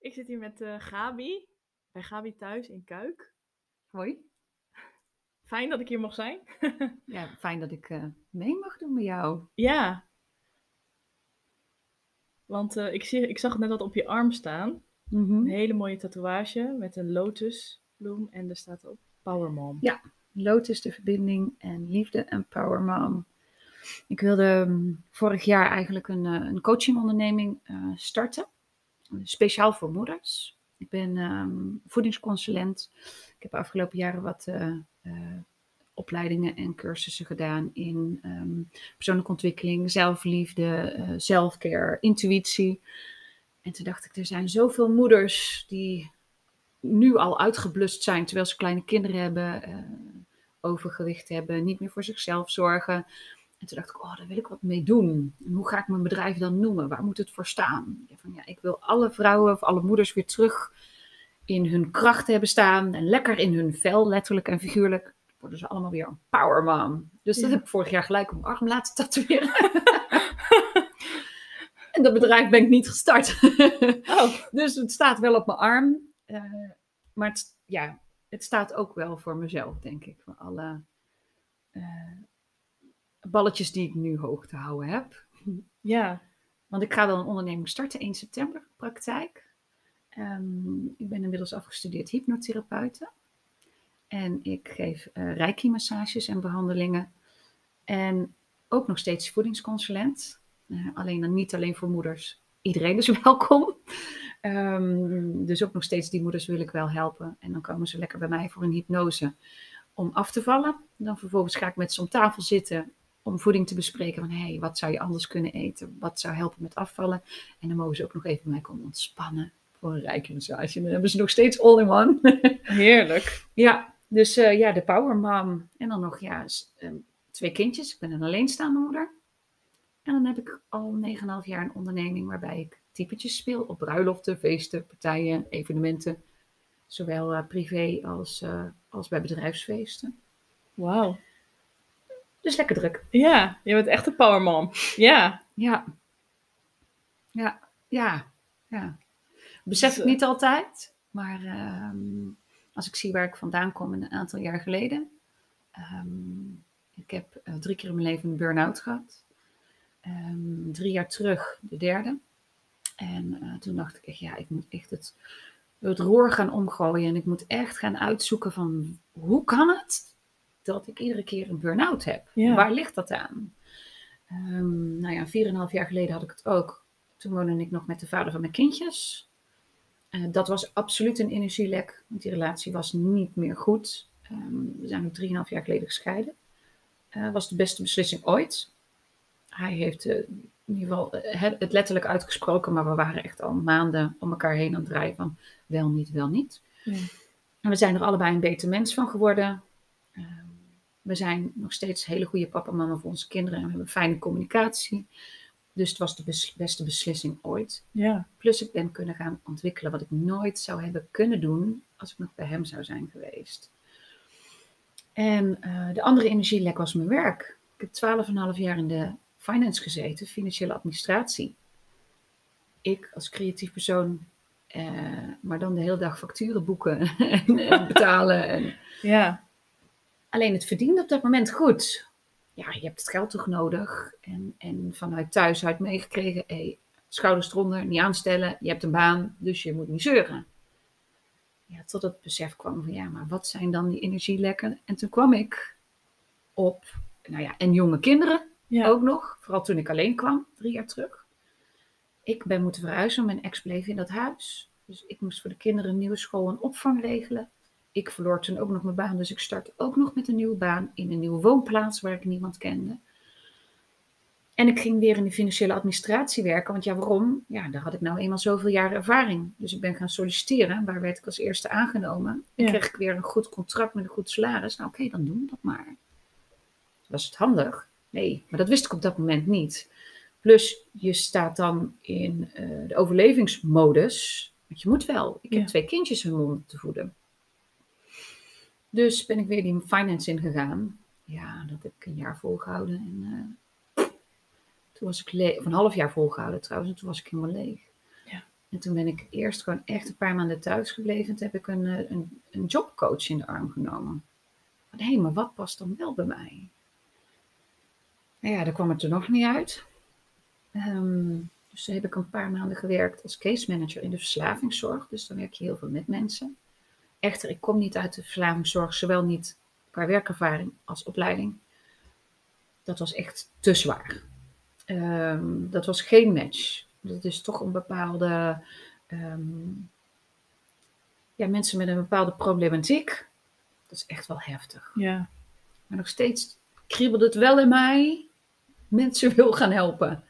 Ik zit hier met eh, Gabi, bij Gabi thuis in Kuik. Hoi. Fijn dat ik hier mag zijn. Ja, fijn dat ik eh, mee mag doen met jou. ja. Want eh, ik, zie, ik zag het net wat op je arm staan. Mhm. Een hele mooie tatoeage met een lotusbloem en er staat op Power Mom. Ja. Lotus, de verbinding en liefde en power mom. Ik wilde mm, vorig jaar eigenlijk een, een coachingonderneming starten. Speciaal voor moeders. Ik ben ehm, voedingsconsulent. Ik heb de afgelopen jaren wat eh, eh, opleidingen en cursussen gedaan in ehm, persoonlijke ontwikkeling, zelfliefde, zelfcare, intuïtie. En toen dacht ik, er zijn zoveel moeders die nu al uitgeblust zijn terwijl ze kleine kinderen hebben, overgewicht hebben, niet meer voor zichzelf zorgen. En toen dacht ik, oh, daar wil ik wat mee doen. En hoe ga ik mijn bedrijf dan noemen? Waar moet het voor staan? Ja, van, ja, ik wil alle vrouwen of alle moeders weer terug in hun kracht hebben staan en lekker in hun vel, letterlijk en figuurlijk. Worden ze allemaal weer een power mom. Dus dat Ja. heb ik vorig jaar gelijk op mijn arm laten tatoeëren. en dat bedrijf ben ik niet gestart. Oh, Dus het staat wel op mijn arm. eh, maar het, ja, het staat ook wel voor mezelf, denk ik. Voor alle eh, balletjes die ik nu hoog te houden heb. ja. Want ik ga wel een onderneming starten 1 september, praktijk. Ehm, ik ben inmiddels afgestudeerd hypnotherapeute. En ik geef eh reiki-massages en behandelingen. En ook nog steeds voedingsconsulent. Eh, alleen dan niet alleen voor moeders. Iedereen is welkom. Ehm, dus ook nog steeds die moeders wil ik wel helpen. En dan komen ze lekker bij mij voor een hypnose om af te vallen. Dan vervolgens ga ik met ze om tafel zitten om voeding te bespreken. Van hé, hey, wat zou je anders kunnen eten? Wat zou helpen met afvallen? En dan mogen ze ook nog even bij mij komen ontspannen voor een rijke massage. En dan hebben ze nog steeds all in one. Heerlijk. ja, dus eh, ja, de power mom. En dan nog ja, ehm, twee kindjes. Ik ben een alleenstaande moeder. En dan heb ik al 9,5 jaar een onderneming waarbij ik typetjes speel op bruiloften, feesten, partijen, evenementen. Zowel eh, privé als, eh, als bij bedrijfsfeesten. Wauw. Dus lekker druk. Ja, je bent echt een Power Mom. Ja. Ja. Ja, ja, ja. Besef Dus, ik eh, niet altijd, maar ehm, als ik zie waar ik vandaan kom een aantal jaar geleden. ehm, ik heb eh, drie keer in mijn leven een burn-out gehad. Ehm, drie jaar terug de derde. En eh, toen dacht ik echt, ja, ik moet echt het, het roer gaan omgooien. En ik moet echt gaan uitzoeken van, hoe kan het dat ik iedere keer een burn-out heb? Ja. Waar ligt dat aan? Ehm, nou ja, 4,5 jaar geleden had ik het ook. Toen woonde ik nog met de vader van mijn kindjes. Eh, dat was absoluut een energielek, want die relatie was niet meer goed. Ehm, we zijn ook 3,5 jaar geleden gescheiden. Eh was de beste beslissing ooit. Hij heeft eh, in ieder geval het letterlijk uitgesproken, maar we waren echt al maanden om elkaar heen aan het draaien van wel niet, wel niet. Ja. En we zijn er allebei een beter mens van geworden. Ehm, we zijn nog steeds hele goede papa en mama voor onze kinderen en we hebben fijne communicatie. Dus het was de bes- beste beslissing ooit. Ja. Plus ik ben kunnen gaan ontwikkelen wat ik nooit zou hebben kunnen doen als ik nog bij hem zou zijn geweest. En eh, de andere energielek was mijn werk. Ik heb 12,5 jaar in de finance gezeten, financiële administratie. Ik als creatief persoon, eh, maar dan de hele dag facturen boeken en, en betalen. En, Ja. Alleen het verdiende op dat moment goed. Ja, je hebt het geld toch nodig. En, en vanuit thuis uit meegekregen, hey, schouders eronder, niet aanstellen. Je hebt een baan, dus je moet niet zeuren. Ja, tot het besef kwam van, ja, maar wat zijn dan die energielekken? En toen kwam ik op, nou ja, en jonge kinderen Ja. ook nog. Vooral toen ik alleen kwam, drie jaar terug. Ik ben moeten verhuizen, mijn ex bleef in dat huis. Dus ik moest voor de kinderen een nieuwe school en opvang regelen. Ik verloor toen ook nog mijn baan, dus ik startte ook nog met een nieuwe baan in een nieuwe woonplaats waar ik niemand kende. En ik ging weer in de financiële administratie werken, want ja, waarom? Ja, daar had ik nou eenmaal zoveel jaren ervaring. Dus ik ben gaan solliciteren, waar werd ik als eerste aangenomen. En Ja. kreeg ik weer een goed contract met een goed salaris. Nou oké, dan doen we dat maar. Was het handig? Nee, maar dat wist ik op dat moment niet. Plus, je staat dan in eh, de overlevingsmodus. Want je moet wel. Ik Ja. heb twee kindjes hun mond te voeden. Dus ben ik weer die finance ingegaan. Ja, dat heb ik een jaar volgehouden. En eh, toen was ik leeg. Of een half jaar volgehouden trouwens. En toen was ik helemaal leeg. Ja. En toen ben ik eerst gewoon echt een paar maanden thuis gebleven. En toen heb ik een, eh, een, een jobcoach in de arm genomen. Hé, hey, maar wat past dan wel bij mij? Nou ja, daar kwam het er nog niet uit. Ehm, dus toen heb ik een paar maanden gewerkt als case manager in de verslavingszorg. Dus dan werk je heel veel met mensen. Echter, ik kom niet uit de verslavingszorg, zowel niet qua werkervaring als opleiding. Dat was echt te zwaar. Ehm, dat was geen match. Dat is toch een bepaalde. ehm, ja, mensen met een bepaalde problematiek. Dat is echt wel heftig. Ja. Maar nog steeds kriebelt het wel in mij. Mensen wil gaan helpen.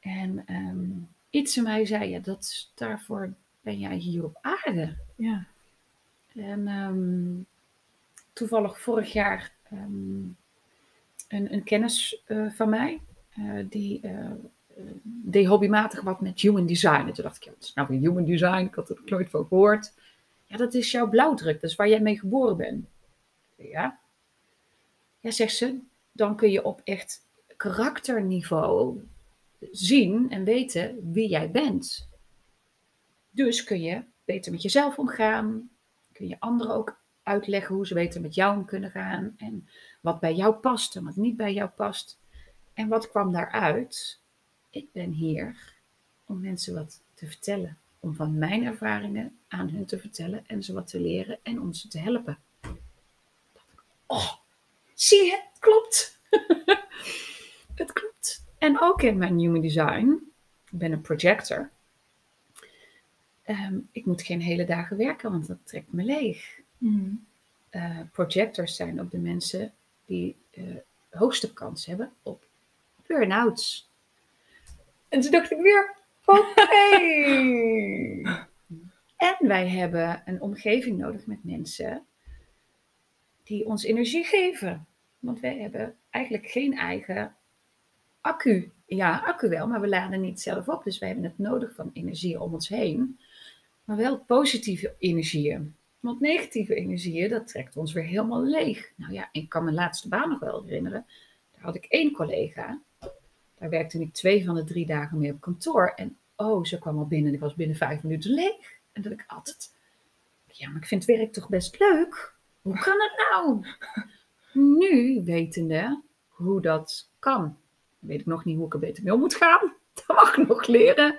En ehm, iets in mij zei, ja, dat, daarvoor ben jij hier op aarde. Ja. En ehm, toevallig vorig jaar ehm, een, een kennis eh, van mij, eh, die eh, deed hobbymatig wat met human design. En toen dacht ik, wat is nou human design? Ik had er nooit van gehoord. Ja, dat is jouw blauwdruk, dat is waar jij mee geboren bent. Ja. Ja, zegt ze, dan kun je op echt karakterniveau zien en weten wie jij bent. Dus kun je beter met jezelf omgaan. Kun je anderen ook uitleggen hoe ze beter met jou om kunnen gaan. En wat bij jou past en wat niet bij jou past. En wat kwam daaruit? Ik ben hier om mensen wat te vertellen. Om van mijn ervaringen aan hun te vertellen en ze wat te leren en om ze te helpen. Oh, zie je, het klopt. het klopt. En ook in mijn human design, ik ben een projector. Ehm, ik moet geen hele dagen werken, want dat trekt me leeg. Mhm. Eh, projectors zijn ook de mensen die eh, de hoogste kans hebben op burn-outs. En toen dacht ik weer, oké. en wij hebben een omgeving nodig met mensen die ons energie geven. Want wij hebben eigenlijk geen eigen accu. Ja, accu wel, maar we laden niet zelf op. Dus wij hebben het nodig van energie om ons heen. Maar wel positieve energieën. Want negatieve energieën, dat trekt ons weer helemaal leeg. Nou ja, ik kan mijn laatste baan nog wel herinneren. Daar had ik één collega. Daar werkte ik twee van de drie dagen mee op kantoor. En oh, ze kwam al binnen en ik was binnen vijf minuten leeg. En dat ik altijd, ja, maar ik vind werk toch best leuk. Hoe kan het nou? Nu, wetende hoe dat kan, weet ik nog niet hoe ik er beter mee om moet gaan. Dat mag ik nog leren.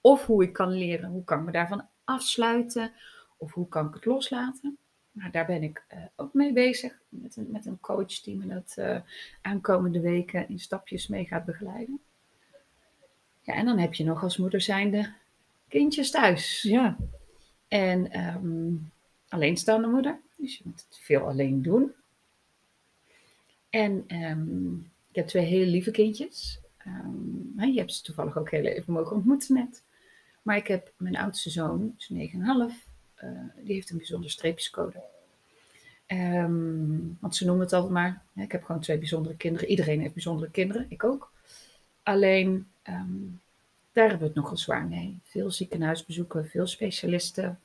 Of hoe ik kan leren, hoe kan ik me daarvan afsluiten. Of hoe kan ik het loslaten? Maar daar ben ik eh, ook mee bezig. Met een, met een coach die me dat eh, aankomende weken in stapjes mee gaat begeleiden. Ja, en dan heb je nog als moeder zijnde kindjes thuis. Ja. En ehm, alleenstaande moeder. Dus je moet het veel alleen doen. En ehm, ik heb twee hele lieve kindjes. Ehm, je hebt ze toevallig ook heel even mogen ontmoeten net. Maar ik heb mijn oudste zoon, is 9,5. eh, die heeft een bijzonder streepjescode. Ehm, want ze noemen het altijd maar. ik heb gewoon twee bijzondere kinderen. Iedereen heeft bijzondere kinderen. Ik ook. Alleen, ehm, daar hebben we het nogal zwaar mee. Veel ziekenhuisbezoeken, veel specialisten.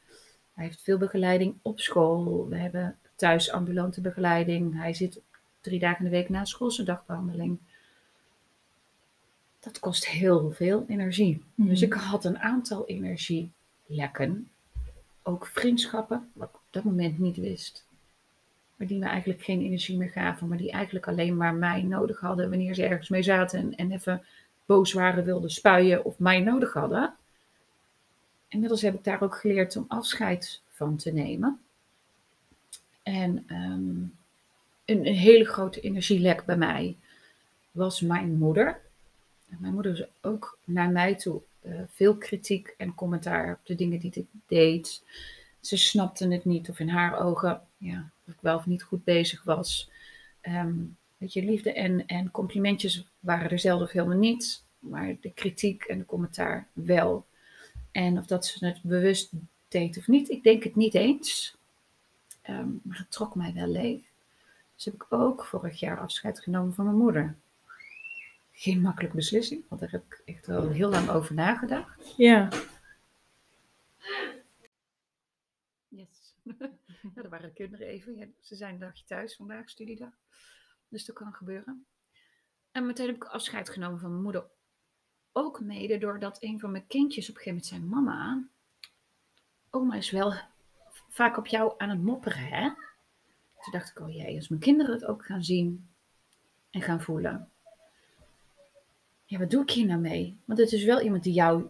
Hij heeft veel begeleiding op school. We hebben thuis ambulante begeleiding. Hij zit drie dagen in de week na schoolse dagbehandeling. Dat kost heel veel energie. Mhm. Dus ik had een aantal energielekken. Ook vriendschappen, wat ik op dat moment niet wist. Maar die me eigenlijk geen energie meer gaven. Maar die eigenlijk alleen maar mij nodig hadden wanneer ze ergens mee zaten. En, en even boos waren, wilden spuien of mij nodig hadden. Inmiddels heb ik daar ook geleerd om afscheid van te nemen. En ehm, een, een hele grote energielek bij mij was mijn moeder. Mijn moeder is ook naar mij toe eh, veel kritiek en commentaar op de dingen die ik deed. Ze snapte het niet, of in haar ogen, ja, of ik wel of niet goed bezig was. Ehm, je, liefde en, en complimentjes waren er zelden of helemaal niet, maar de kritiek en de commentaar wel. En of dat ze het bewust deed of niet, ik denk het niet eens. Ehm, maar het trok mij wel leeg. Dus heb ik ook vorig jaar afscheid genomen van mijn moeder. Geen makkelijke beslissing, want daar heb ik echt wel heel lang over nagedacht. Ja. Yes. ja, daar waren de kinderen even. Ja, ze zijn een dagje thuis vandaag, studiedag. Dus dat kan gebeuren. En meteen heb ik afscheid genomen van mijn moeder. ook mede doordat een van mijn kindjes op een gegeven moment zei: Mama, oma is wel vaak op jou aan het mopperen, hè? Toen dacht ik: Oh jee, als mijn kinderen het ook gaan zien en gaan voelen. Ja, wat doe ik hier nou mee? Want het is wel iemand die jou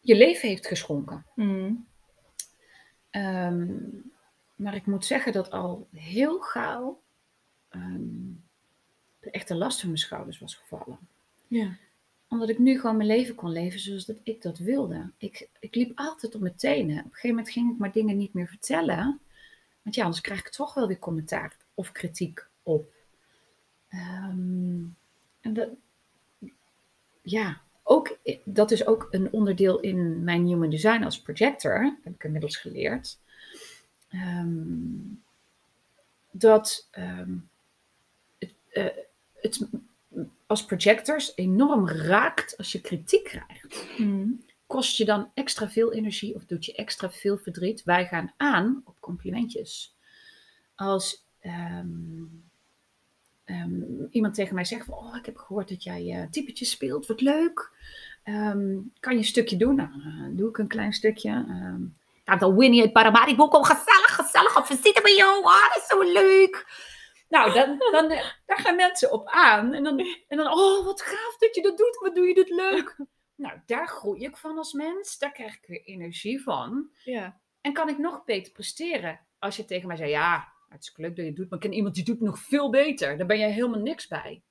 je leven heeft geschonken. Mm. Ehm, maar ik moet zeggen dat al heel gauw de echte last van mijn schouders was gevallen. Ja. Omdat ik nu gewoon mijn leven kon leven zoals dat ik dat wilde. Ik, ik liep altijd op mijn tenen. Op een gegeven moment ging ik maar dingen niet meer vertellen. Want ja, anders krijg ik toch wel weer commentaar of kritiek op. Ehm, en dat, ja, ook, dat is ook een onderdeel in mijn human design als projector, heb ik inmiddels geleerd. Ehm, dat ehm, het, eh, het als projectors enorm raakt als je kritiek krijgt. Mm. Kost je dan extra veel energie of doet je extra veel verdriet? Wij gaan aan op complimentjes. Als ehm, ehm, iemand tegen mij zegt: van, Oh, ik heb gehoord dat jij uh, typetjes speelt, wat leuk. Ehm, kan je een stukje doen? Nou, dan doe ik een klein stukje. Um, ja, dan Winnie uit Paramaribo, gezellig, gezellig op visite bij jou. Ah, dat is zo leuk. Nou, dan, dan, eh, daar gaan mensen op aan. En dan, en dan, oh, wat gaaf dat je dat doet. Wat doe je dit leuk. Nou, daar groei ik van als mens. Daar krijg ik weer energie van. Ja. En kan ik nog beter presteren. Als je tegen mij zegt, ja, het is leuk dat je het doet. Maar ik ken iemand die doet nog veel beter. Daar ben jij helemaal niks bij.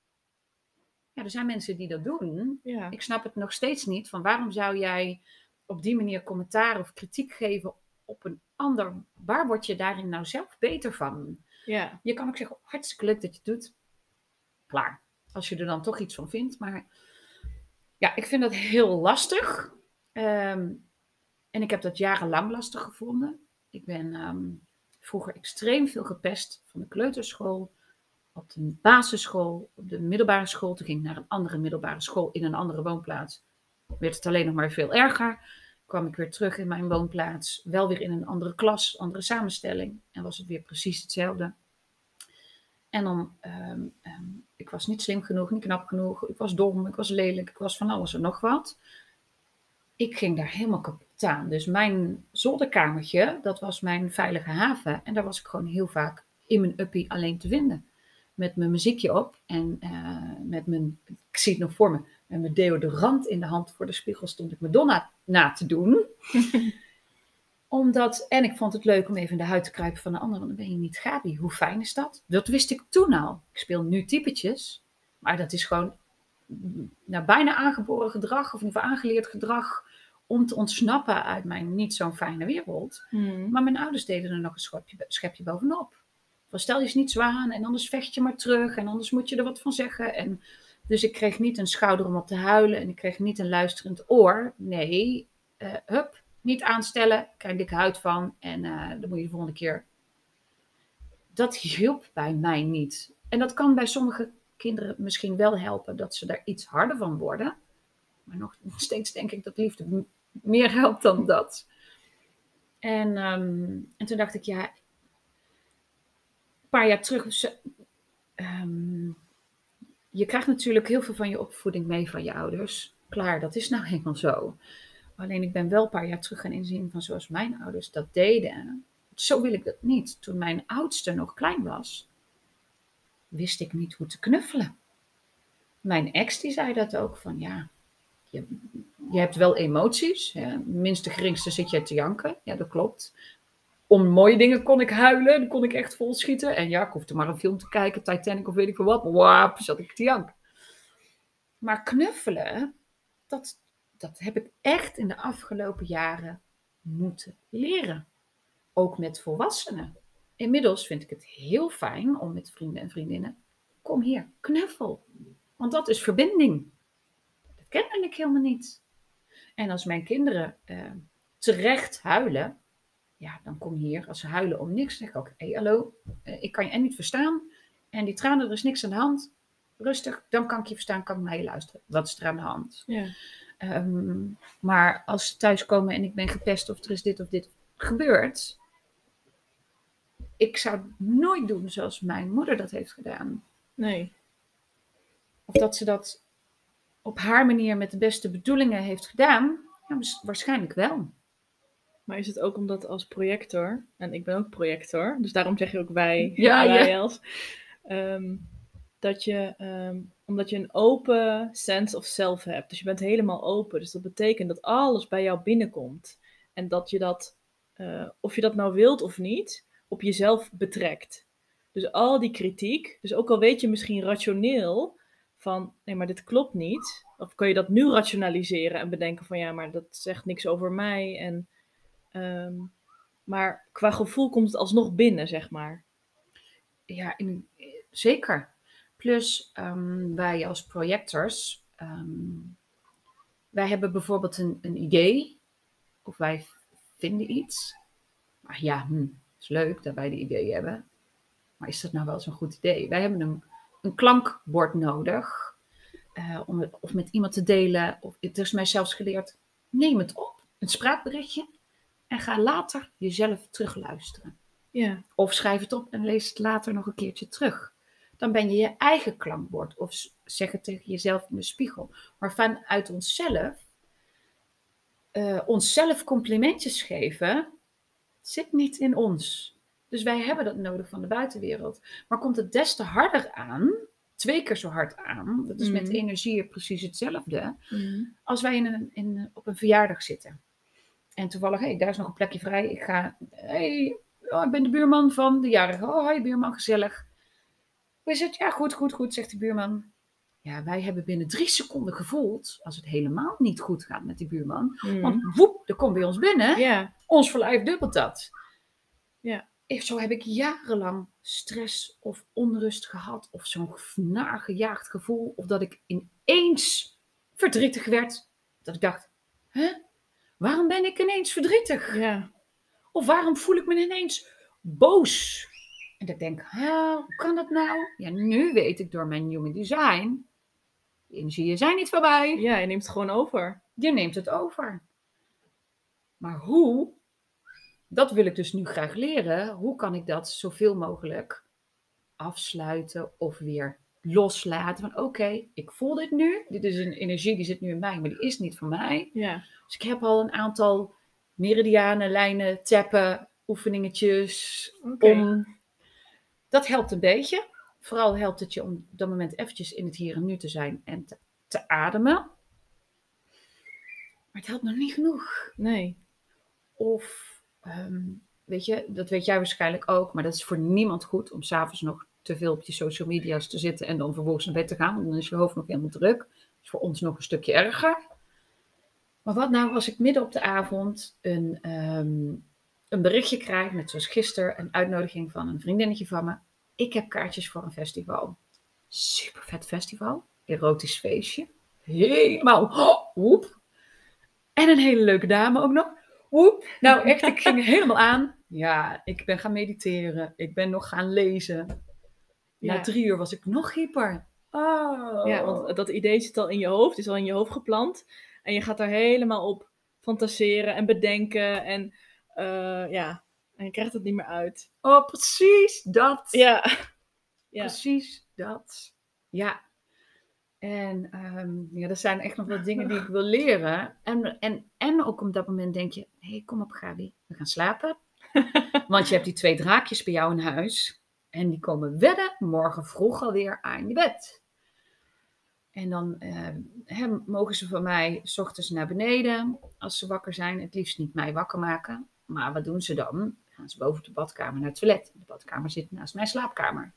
Ja, er zijn mensen die dat doen. Ja. Ik snap het nog steeds niet. Van waarom zou jij op die manier commentaar of kritiek geven op een ander? Waar word je daarin nou zelf beter van? Ja. Je kan ook zeggen, hartstikke leuk dat je het doet. Klaar. Als je er dan toch iets van vindt. Maar ja, ik vind dat heel lastig. Ehm, en ik heb dat jarenlang lastig gevonden. Ik ben ehm, vroeger extreem veel gepest van de kleuterschool, op de basisschool, op de middelbare school. Toen ging ik naar een andere middelbare school in een andere woonplaats. Werd het alleen nog maar veel erger. Kwam ik weer terug in mijn woonplaats, wel weer in een andere klas, andere samenstelling. En was het weer precies hetzelfde. En dan, ehm, ehm, ik was niet slim genoeg, niet knap genoeg, ik was dom, ik was lelijk, ik was van alles en nog wat. Ik ging daar helemaal kapot aan. Dus mijn zolderkamertje, dat was mijn veilige haven. En daar was ik gewoon heel vaak in mijn uppie alleen te vinden. Met mijn muziekje op en eh, met mijn, ik zie het nog voor me, met mijn deodorant in de hand voor de spiegel stond ik Madonna na te doen. Omdat, en ik vond het leuk om even in de huid te kruipen van de ander, want dan ben je niet Gabi. Hoe fijn is dat? Dat wist ik toen al. Ik speel nu typetjes, maar dat is gewoon nou, bijna aangeboren gedrag, of in ieder geval aangeleerd gedrag, om te ontsnappen uit mijn niet zo'n fijne wereld. Mm. Maar mijn ouders deden er nog een schepje, schepje bovenop. Van stel je eens niet zo aan en anders vecht je maar terug en anders moet je er wat van zeggen. En, dus ik kreeg niet een schouder om op te huilen en ik kreeg niet een luisterend oor. Nee, eh, hup, niet aanstellen, krijg ik dikke huid van en eh, dan moet je de volgende keer. Dat hielp bij mij niet. En dat kan bij sommige kinderen misschien wel helpen dat ze daar iets harder van worden. Maar nog steeds denk ik dat liefde meer helpt dan dat. En, ehm, en toen dacht ik, ja, een paar jaar terug. ehm, je krijgt natuurlijk heel veel van je opvoeding mee van je ouders. Klaar, dat is nou helemaal zo. Alleen ik ben wel een paar jaar terug gaan inzien van zoals mijn ouders dat deden. Zo wil ik dat niet. Toen mijn oudste nog klein was, wist ik niet hoe te knuffelen. Mijn ex die zei dat ook van ja, je, je hebt wel emoties. Hè? Minste geringste zit je te janken. Ja, dat klopt. Om mooie dingen kon ik huilen. Kon ik echt vol schieten. En ja, ik hoefde maar een film te kijken. Titanic of weet ik veel wat. Wap, zat ik te janken. Maar knuffelen, dat, dat heb ik echt in de afgelopen jaren moeten leren. Ook met volwassenen. Inmiddels vind ik het heel fijn om met vrienden en vriendinnen. Kom hier, knuffel. Want dat is verbinding. Dat kende ik helemaal niet. En als mijn kinderen eh, terecht huilen, ja, dan kom hier. Als ze huilen om niks, zeg ik ook: hé, hey, hallo, eh, ik kan je en niet verstaan. En die tranen, er is niks aan de hand. Rustig, dan kan ik je verstaan, kan ik naar je luisteren. Wat is er aan de hand? Ja. Ehm, maar als ze thuiskomen en ik ben gepest of er is dit of dit gebeurd. Ik zou het nooit doen zoals mijn moeder dat heeft gedaan. Nee. Of dat ze dat op haar manier met de beste bedoelingen heeft gedaan? Ja, waars- waarschijnlijk wel. Maar is het ook omdat als projector, en ik ben ook projector, dus daarom zeg je ook wij, Ja, ja. wij als, ehm, dat je, ehm, omdat je een open sense of self hebt. Dus je bent helemaal open. Dus dat betekent dat alles bij jou binnenkomt. En dat je dat, eh, of je dat nou wilt of niet, op jezelf betrekt. Dus al die kritiek, dus ook al weet je misschien rationeel van, nee, maar dit klopt niet. Of kan je dat nu rationaliseren en bedenken van, ja, maar dat zegt niks over mij. En, ehm, maar qua gevoel komt het alsnog binnen, zeg maar. Ja, in, zeker. Plus, ehm, wij als projectors, ehm, wij hebben bijvoorbeeld een, een idee, of wij vinden iets. Maar ja, hm, is leuk dat wij die idee hebben. Maar is dat nou wel zo'n goed idee? Wij hebben een, een klankbord nodig, eh, om het of met iemand te delen. Of, het is mij zelfs geleerd, neem het op, een spraakberichtje, en ga later jezelf terugluisteren. Ja, Of schrijf het op en lees het later nog een keertje terug. Dan ben je je eigen klankbord. Of zeg het tegen jezelf in de spiegel. Maar vanuit onszelf, eh onszelf complimentjes geven, zit niet in ons. Dus wij hebben dat nodig van de buitenwereld. Maar komt het des te harder aan, twee keer zo hard aan, dat is met Mhm. energie precies hetzelfde, als wij in een, in, op een verjaardag zitten. En toevallig, hé, daar is nog een plekje vrij. Ik ga, hé, oh, ik ben de buurman van de jarige. Oh, hoi buurman, gezellig. Hoe is het? Ja, goed, goed, goed, zegt de buurman. Ja, wij hebben binnen drie seconden gevoeld, als het helemaal niet goed gaat met die buurman. Mhm. Want woep, er komt bij ons binnen. Ons verlijf dubbelt dat. Ja. Zo heb ik jarenlang stress of onrust gehad. Of zo'n nagejaagd gevoel. Of dat ik ineens verdrietig werd. Dat ik dacht, hè? Waarom ben ik ineens verdrietig? ja, Of waarom voel ik me ineens boos? En dat ik denk, hoe kan dat nou? Ja, nu weet ik door mijn human design. Energieën zijn niet voorbij. ja, je neemt het gewoon over. Je neemt het over. Maar hoe? Dat wil ik dus nu graag leren. Hoe kan ik dat zoveel mogelijk afsluiten of weer loslaten? Van oké, ik voel dit nu. Dit is een energie die zit nu in mij, maar die is niet van mij. Ja, Dus ik heb al een aantal meridianen, lijnen, tappen, oefeningetjes. Om... Dat helpt een beetje. Vooral helpt het je om op dat moment eventjes in het hier en nu te zijn en te, te ademen. Maar het helpt nog niet genoeg. Nee. Of, ehm, weet je, dat weet jij waarschijnlijk ook, maar dat is voor niemand goed om s'avonds nog te veel op je social media's te zitten en dan vervolgens naar bed te gaan, want dan is je hoofd nog helemaal druk. Dat is voor ons nog een stukje erger. Maar wat nou als ik midden op de avond een, ehm, een berichtje krijg, net zoals gisteren, een uitnodiging van een vriendinnetje van me. Ik heb kaartjes voor een festival. Super vet festival. Erotisch feestje. Helemaal. Oh, woep. En een hele leuke dame ook nog. Woep. Nou, echt, ik ging helemaal aan. Ja, ik ben gaan mediteren. Ik ben nog gaan lezen. Na Ja. drie uur was ik nog hyper. Oh. Ja, want dat idee zit al in je hoofd, is al in je hoofd geplant. En je gaat daar helemaal op fantaseren en bedenken. En eh, ja, en je krijgt het niet meer uit. Oh, precies dat. Ja, ja. Precies dat. Ja. En ehm, ja, er zijn echt nog wat dingen die ik wil leren. En, en, en ook op dat moment denk je, hé, hey, kom op Gabi, we gaan slapen. Want je hebt die twee draakjes bij jou in huis. En die komen wedden morgen vroeg alweer aan je bed. En dan ehm, mogen ze van mij s ochtends naar beneden als ze wakker zijn. Het liefst niet mij wakker maken. Maar wat doen ze dan? Gaan ze boven de badkamer naar het toilet. De badkamer zit naast mijn slaapkamer.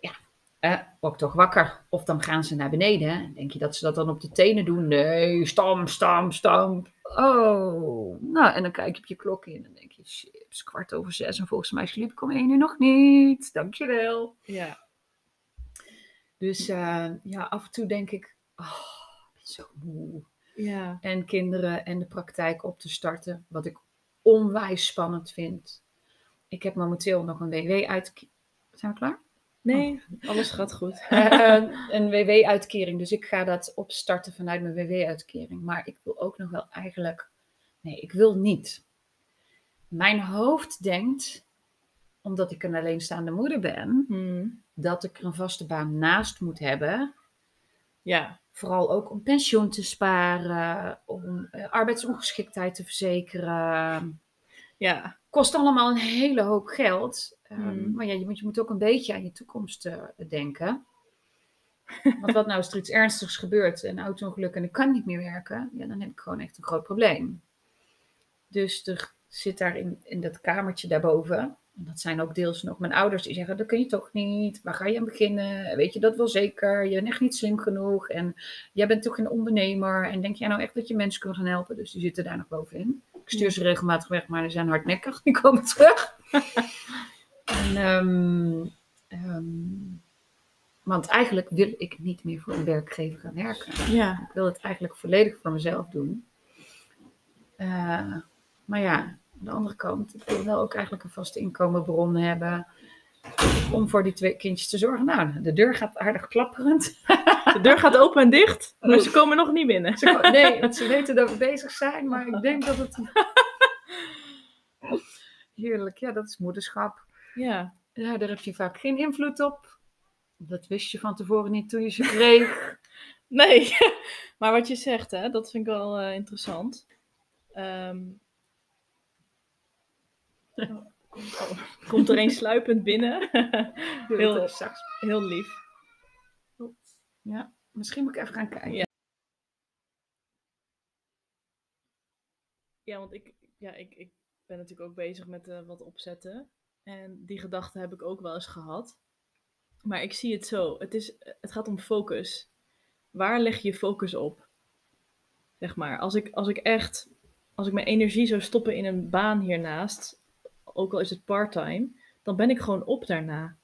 Ja, eh, word toch wakker. Of dan gaan ze naar beneden. Denk je dat ze dat dan op de tenen doen? Nee, stamp, stamp, stamp. Oh, nou, en dan kijk je op je klokje en dan denk je, shit, het is kwart over zes en volgens mij sliep ik om één uur nog niet. Dankjewel. ja. Dus eh, ja, af en toe denk ik, oh, ik ben zo moe. ja. En kinderen en de praktijk op te starten, wat ik onwijs spannend vind. Ik heb momenteel nog een WW uit. Zijn we klaar? Nee, alles gaat goed. Eh, een WW-uitkering. Dus ik ga dat opstarten vanuit mijn WW-uitkering. Maar ik wil ook nog wel eigenlijk. Nee, ik wil niet. Mijn hoofd denkt, omdat ik een alleenstaande moeder ben, Hmm. dat ik er een vaste baan naast moet hebben. Ja, Vooral ook om pensioen te sparen, om eh, arbeidsongeschiktheid te verzekeren. Ja. Kost allemaal een hele hoop geld. Ehm, Hmm. Maar ja, je moet, je moet ook een beetje aan je toekomst eh, denken. Want wat nou als er iets ernstigs gebeurt, een auto-ongeluk en ik kan niet meer werken, ja, dan heb ik gewoon echt een groot probleem. Dus er zit daar in, in dat kamertje daarboven, en dat zijn ook deels nog mijn ouders die zeggen, dat kun je toch niet, waar ga je aan beginnen, weet je dat wel zeker, je bent echt niet slim genoeg en jij bent toch geen ondernemer en denk jij nou echt dat je mensen kunt gaan helpen, dus die zitten daar nog bovenin. Ik stuur ze regelmatig weg, maar die zijn hardnekkig, die komen terug. en, ehm, ehm, want eigenlijk wil ik niet meer voor een werkgever gaan werken. Ja. Ik wil het eigenlijk volledig voor mezelf doen. Eh, maar ja, aan de andere kant, ik wil wel ook eigenlijk een vaste inkomenbron hebben. Om voor die twee kindjes te zorgen. Nou, de deur gaat aardig klapperend. De deur gaat open en dicht, maar ze komen nog niet binnen. Ze, nee, want ze weten dat we bezig zijn, maar ik denk dat het. Heerlijk, ja, dat is moederschap. Ja. Ja, daar heb je vaak geen invloed op. Dat wist je van tevoren niet toen je ze kreeg. Nee, maar wat je zegt, hè, dat vind ik wel eh, interessant. Ehm, oh, komt er een sluipend binnen? Heel heel, lief. Ja, misschien moet ik even gaan kijken. Ja. Ja, want ik, ja, ik, ik ben natuurlijk ook bezig met eh, wat opzetten. En die gedachte heb ik ook wel eens gehad. Maar ik zie het zo. Het, is, het gaat om focus. Waar leg je je focus op? Zeg maar, als ik, als ik echt, als ik mijn energie zou stoppen in een baan hiernaast, ook al is het parttime, dan ben ik gewoon op daarna.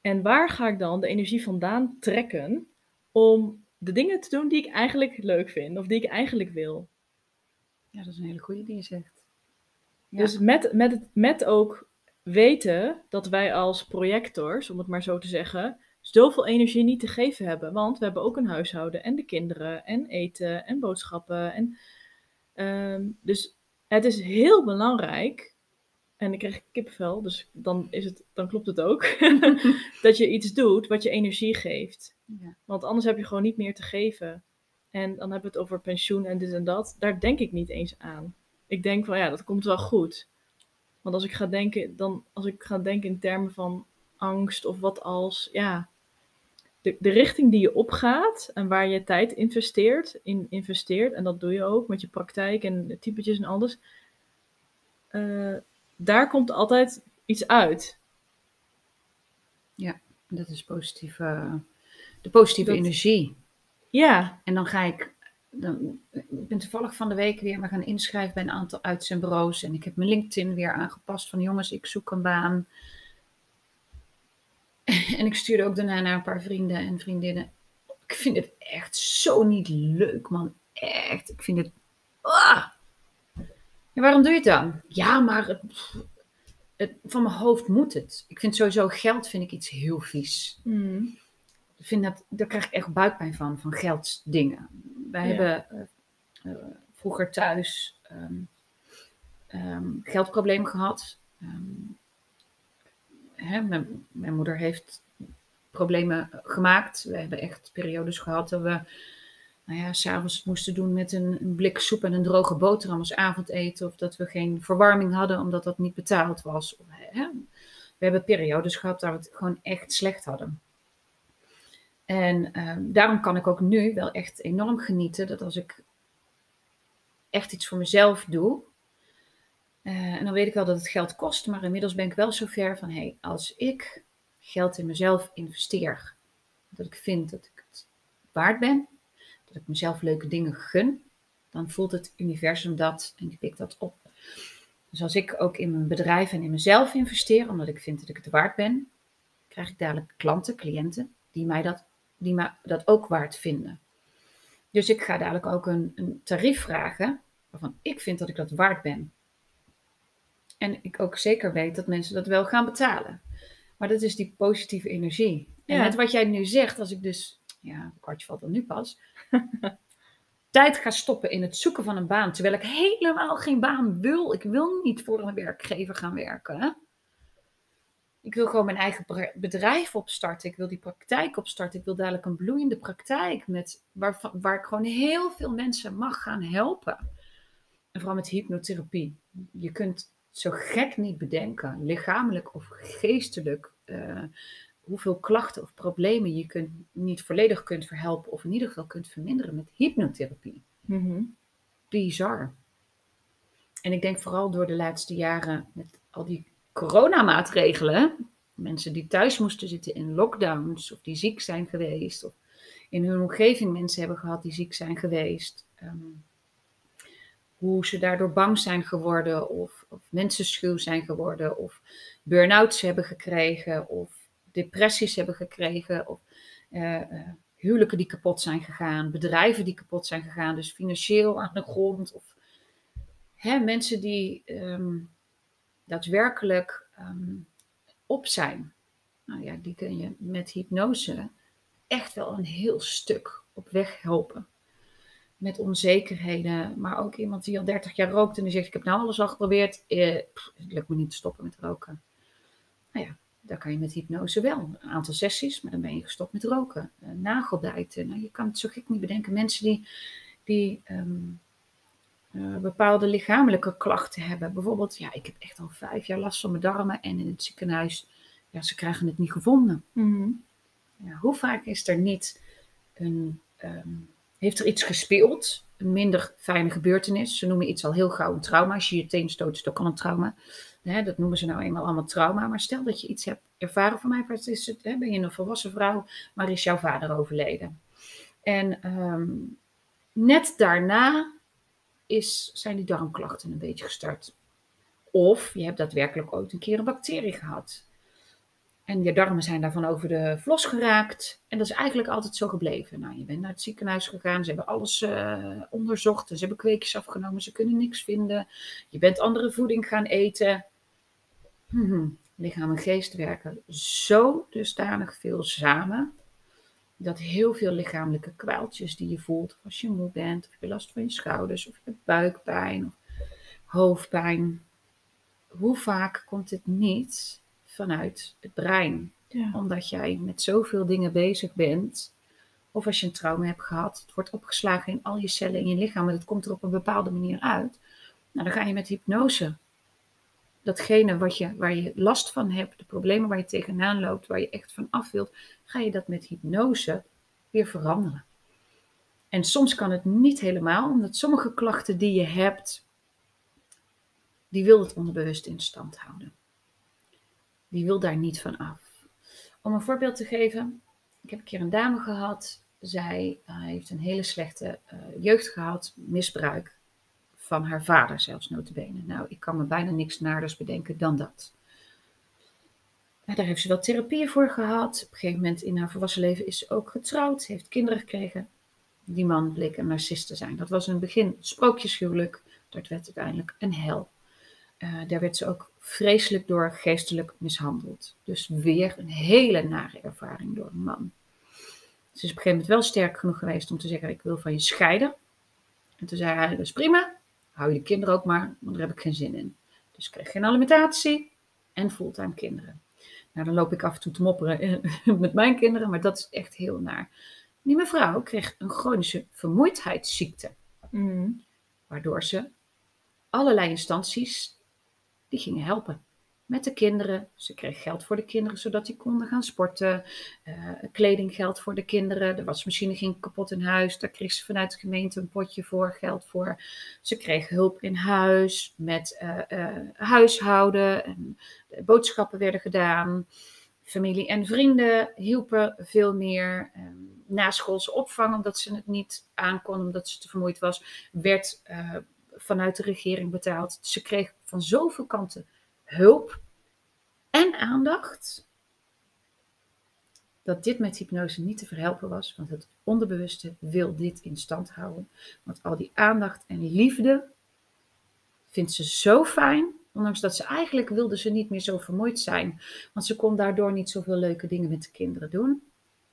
En waar ga ik dan de energie vandaan trekken om de dingen te doen die ik eigenlijk leuk vind of die ik eigenlijk wil? Ja, dat is een hele goede die je zegt. Ja. Dus met, met, het- met ook weten dat wij als projectors, om het maar zo te zeggen, zoveel energie niet te geven hebben. Want we hebben ook een huishouden en de kinderen en eten en boodschappen. En, ehm, dus het is heel belangrijk, en ik krijg kippenvel, dus dan, is het, dan klopt het ook, dat je iets doet wat je energie geeft. Ja. Want anders heb je gewoon niet meer te geven. En dan hebben we het over pensioen en dit en dat. Daar denk ik niet eens aan. Ik denk van ja, dat komt wel goed. Want als ik ga denken, dan, als ik ga denken in termen van angst of wat als, ja, de, de richting die je opgaat en waar je tijd investeert, in investeert, en dat doe je ook met je praktijk en de typetjes en alles, eh, daar komt altijd iets uit. Dat is positieve, de positieve Dat- energie. Ja, En dan ga ik, dan, ik ben toevallig van de week weer me gaan inschrijven bij een aantal uitzendbureaus. En ik heb mijn LinkedIn weer aangepast van jongens, ik zoek een baan. En ik stuurde ook daarna naar een paar vrienden en vriendinnen. Ik vind het echt zo niet leuk, man. Echt. Ik vind het. Ah! Ja, waarom doe je het dan? Ja, maar het, het, van mijn hoofd moet het. Ik vind sowieso geld vind ik iets heel vies. Mm. Ik vind dat, daar krijg ik echt buikpijn van, van geldsdingen. Wij Ja. hebben eh, eh, vroeger thuis ehm, ehm, geldproblemen gehad. Ehm, hè, mijn, mijn moeder heeft problemen gemaakt. We hebben echt periodes gehad dat we nou ja, s'avonds moesten doen met een, een blik soep en een droge boterham als avondeten. Of dat we geen verwarming hadden omdat dat niet betaald was. Hè, we hebben periodes gehad waar we het gewoon echt slecht hadden. En ehm, daarom kan ik ook nu wel echt enorm genieten dat als ik echt iets voor mezelf doe. eh, en dan weet ik wel dat het geld kost, maar inmiddels ben ik wel zover van: hé, hey, als ik geld in mezelf investeer, dat ik vind dat ik het waard ben, dat ik mezelf leuke dingen gun, dan voelt het universum dat en die pikt dat op. Dus als ik ook in mijn bedrijf en in mezelf investeer, omdat ik vind dat ik het waard ben, krijg ik dadelijk klanten, cliënten, die mij dat, die mij dat ook waard vinden. Dus ik ga dadelijk ook een, een tarief vragen waarvan ik vind dat ik dat waard ben. En ik ook zeker weet dat mensen dat wel gaan betalen. Maar dat is die positieve energie. En Ja. met wat jij nu zegt, als ik dus, ja, een kwartje valt dan nu pas, tijd ga stoppen in het zoeken van een baan, terwijl ik helemaal geen baan wil. Ik wil niet voor een werkgever gaan werken. Ik wil gewoon mijn eigen bedrijf opstarten. Ik wil die praktijk opstarten. Ik wil dadelijk een bloeiende praktijk met, waar, waar ik gewoon heel veel mensen mag gaan helpen. En vooral met hypnotherapie. Je kunt zo gek niet bedenken, lichamelijk of geestelijk, eh, hoeveel klachten of problemen je kunt, niet volledig kunt verhelpen of in ieder geval kunt verminderen met hypnotherapie. Mhm. Bizar. En ik denk vooral door de laatste jaren met al die coronamaatregelen, mensen die thuis moesten zitten in lockdowns of die ziek zijn geweest, of in hun omgeving mensen hebben gehad die ziek zijn geweest. ehm, hoe ze daardoor bang zijn geworden, of, of mensenschuw zijn geworden, of burn-outs hebben gekregen, of depressies hebben gekregen, of eh, eh, huwelijken die kapot zijn gegaan, bedrijven die kapot zijn gegaan, dus financieel aan de grond, of hè, mensen die ehm, daadwerkelijk ehm, op zijn. Nou ja, die kun je met hypnose echt wel een heel stuk op weg helpen. Met onzekerheden, maar ook iemand die al 30 jaar rookt en die zegt: Ik heb nou alles al geprobeerd, eh, het lukt me niet te stoppen met roken. Nou ja, daar kan je met hypnose wel. Een aantal sessies, maar dan ben je gestopt met roken. Uh, nagelbijten. Nou, je kan het zo gek niet bedenken. Mensen die, die ehm, eh, bepaalde lichamelijke klachten hebben. Bijvoorbeeld, ja, ik heb echt al vijf jaar last van mijn darmen en in het ziekenhuis, ja, ze krijgen het niet gevonden. Mhm. Ja, hoe vaak is er niet een, ehm, heeft er iets gespeeld, minder fijne gebeurtenis? Ze noemen iets al heel gauw een trauma. Als je je teen stoot, is het al een trauma. Hè, dat noemen ze nou eenmaal allemaal trauma. Maar stel dat je iets hebt ervaren, voor mij is het, hè, ben je een volwassen vrouw, maar is jouw vader overleden. En ehm, net daarna is, zijn die darmklachten een beetje gestart. Of je hebt daadwerkelijk ooit een keer een bacterie gehad. En je darmen zijn daarvan over de vlos geraakt. En dat is eigenlijk altijd zo gebleven. Nou, je bent naar het ziekenhuis gegaan. Ze hebben alles eh, onderzocht. Ze hebben kweekjes afgenomen. Ze kunnen niks vinden. Je bent andere voeding gaan eten. Mhm. Lichaam en geest werken zo dusdanig veel samen. Dat heel veel lichamelijke kwaaltjes die je voelt. Als je moe bent. Of je last van je schouders. Of je buikpijn. Of hoofdpijn. Hoe vaak komt het niet vanuit het brein? Ja. omdat jij met zoveel dingen bezig bent. Of als je een trauma hebt gehad, het wordt opgeslagen in al je cellen in je lichaam en het komt er op een bepaalde manier uit. Nou, dan ga je met hypnose datgene wat je, waar je last van hebt, de problemen waar je tegenaan loopt, waar je echt van af wilt, ga je dat met hypnose weer veranderen. En soms kan het niet helemaal, omdat sommige klachten die je hebt, die wil het onderbewust in stand houden. Die wil daar niet van af. Om een voorbeeld te geven, ik heb een keer een dame gehad. Zij uh, heeft een hele slechte uh, jeugd gehad, misbruik van haar vader zelfs notabene. Nou, ik kan me bijna niks naarders bedenken dan dat. Daar heeft ze wel therapieën voor gehad. Op een gegeven moment in haar volwassen leven is ze ook getrouwd, heeft kinderen gekregen. Die man bleek een narcist te zijn. Dat was in het begin sprookjeshuwelijk, dat werd uiteindelijk een hel. Uh, daar werd ze ook vreselijk door geestelijk mishandeld. Dus weer een hele nare ervaring door een man. Ze is op een gegeven moment wel sterk genoeg geweest om te zeggen: Ik wil van je scheiden. En toen zei hij: Dat is prima, hou je de kinderen ook maar, want daar heb ik geen zin in. Dus ik kreeg geen alimentatie en fulltime kinderen. Nou, dan loop ik af en toe te mopperen met mijn kinderen, maar dat is echt heel naar. Die mevrouw kreeg een chronische vermoeidheidsziekte, Mm. waardoor ze allerlei instanties die gingen helpen met de kinderen. Ze kreeg geld voor de kinderen zodat die konden gaan sporten. Uh, kledinggeld voor de kinderen. De wasmachine ging kapot in huis. Daar kreeg ze vanuit de gemeente een potje voor, geld voor. Ze kreeg hulp in huis met uh, uh, huishouden. En boodschappen werden gedaan. Familie en vrienden hielpen veel meer. Um, naschoolse opvang, omdat ze het niet aankon, omdat ze te vermoeid was, werd vanuit de regering betaald. Ze kreeg van zoveel kanten hulp en aandacht. Dat dit met hypnose niet te verhelpen was, want het onderbewuste wil dit in stand houden. Want al die aandacht en liefde vindt ze zo fijn, ondanks dat ze eigenlijk wilde ze niet meer zo vermoeid zijn. Want ze kon daardoor niet zoveel leuke dingen met de kinderen doen.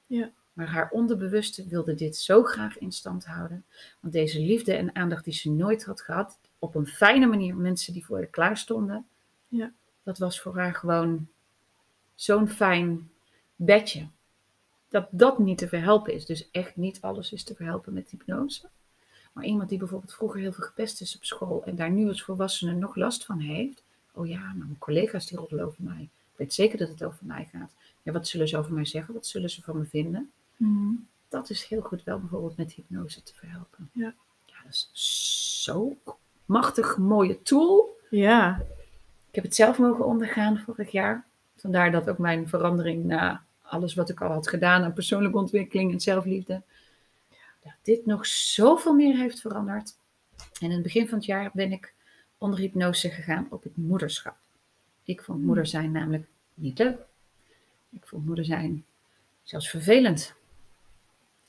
Ja. Maar haar onderbewuste wilde dit zo graag in stand houden. Want deze liefde en aandacht die ze nooit had gehad, op een fijne manier, mensen die voor haar klaar stonden, Ja. dat was voor haar gewoon zo'n fijn bedje. Dat dat niet te verhelpen is. Dus echt niet alles is te verhelpen met hypnose. Maar iemand die bijvoorbeeld vroeger heel veel gepest is op school en daar nu als volwassene nog last van heeft. Oh ja, maar mijn collega's die roddelen over mij. Ik weet zeker dat het over mij gaat. Ja, wat zullen ze over mij zeggen? Wat zullen ze van me vinden? Mhm. Dat is heel goed wel bijvoorbeeld met hypnose te verhelpen. Ja. Ja, dat is zo machtig mooie tool. Ja. Ik heb het zelf mogen ondergaan vorig jaar. Vandaar dat ook mijn verandering na alles wat ik al had gedaan aan persoonlijke ontwikkeling en zelfliefde. Dat dit nog zoveel meer heeft veranderd. En in het begin van het jaar ben ik onder hypnose gegaan op het moederschap. Ik vond moeder zijn namelijk niet leuk. Ik vond moeder zijn zelfs vervelend.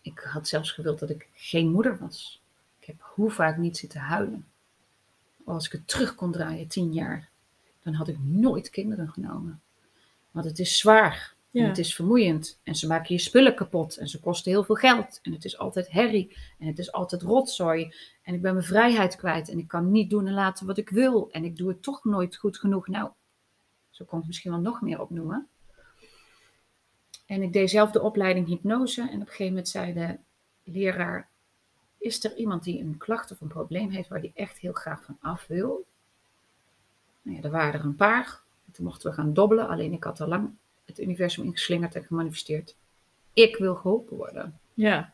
Ik had zelfs gewild dat ik geen moeder was. Ik heb hoe vaak niet zitten huilen. Als ik het terug kon draaien, tien jaar, dan had ik nooit kinderen genomen. Want het is zwaar. En het is vermoeiend. En ze maken je spullen kapot. En ze kosten heel veel geld. En het is altijd herrie. En het is altijd rotzooi. En ik ben mijn vrijheid kwijt. En ik kan niet doen en laten wat ik wil. En ik doe het toch nooit goed genoeg. Nou, zo kon ik misschien wel nog meer opnoemen. En ik deed zelf de opleiding hypnose. En op een gegeven moment zei de leraar: Is er iemand die een klacht of een probleem heeft waar die echt heel graag van af wil? Nou ja, er waren er een paar. Toen mochten we gaan dobbelen. Alleen ik had al lang het universum ingeslingerd en gemanifesteerd. Ik wil geholpen worden. Ja.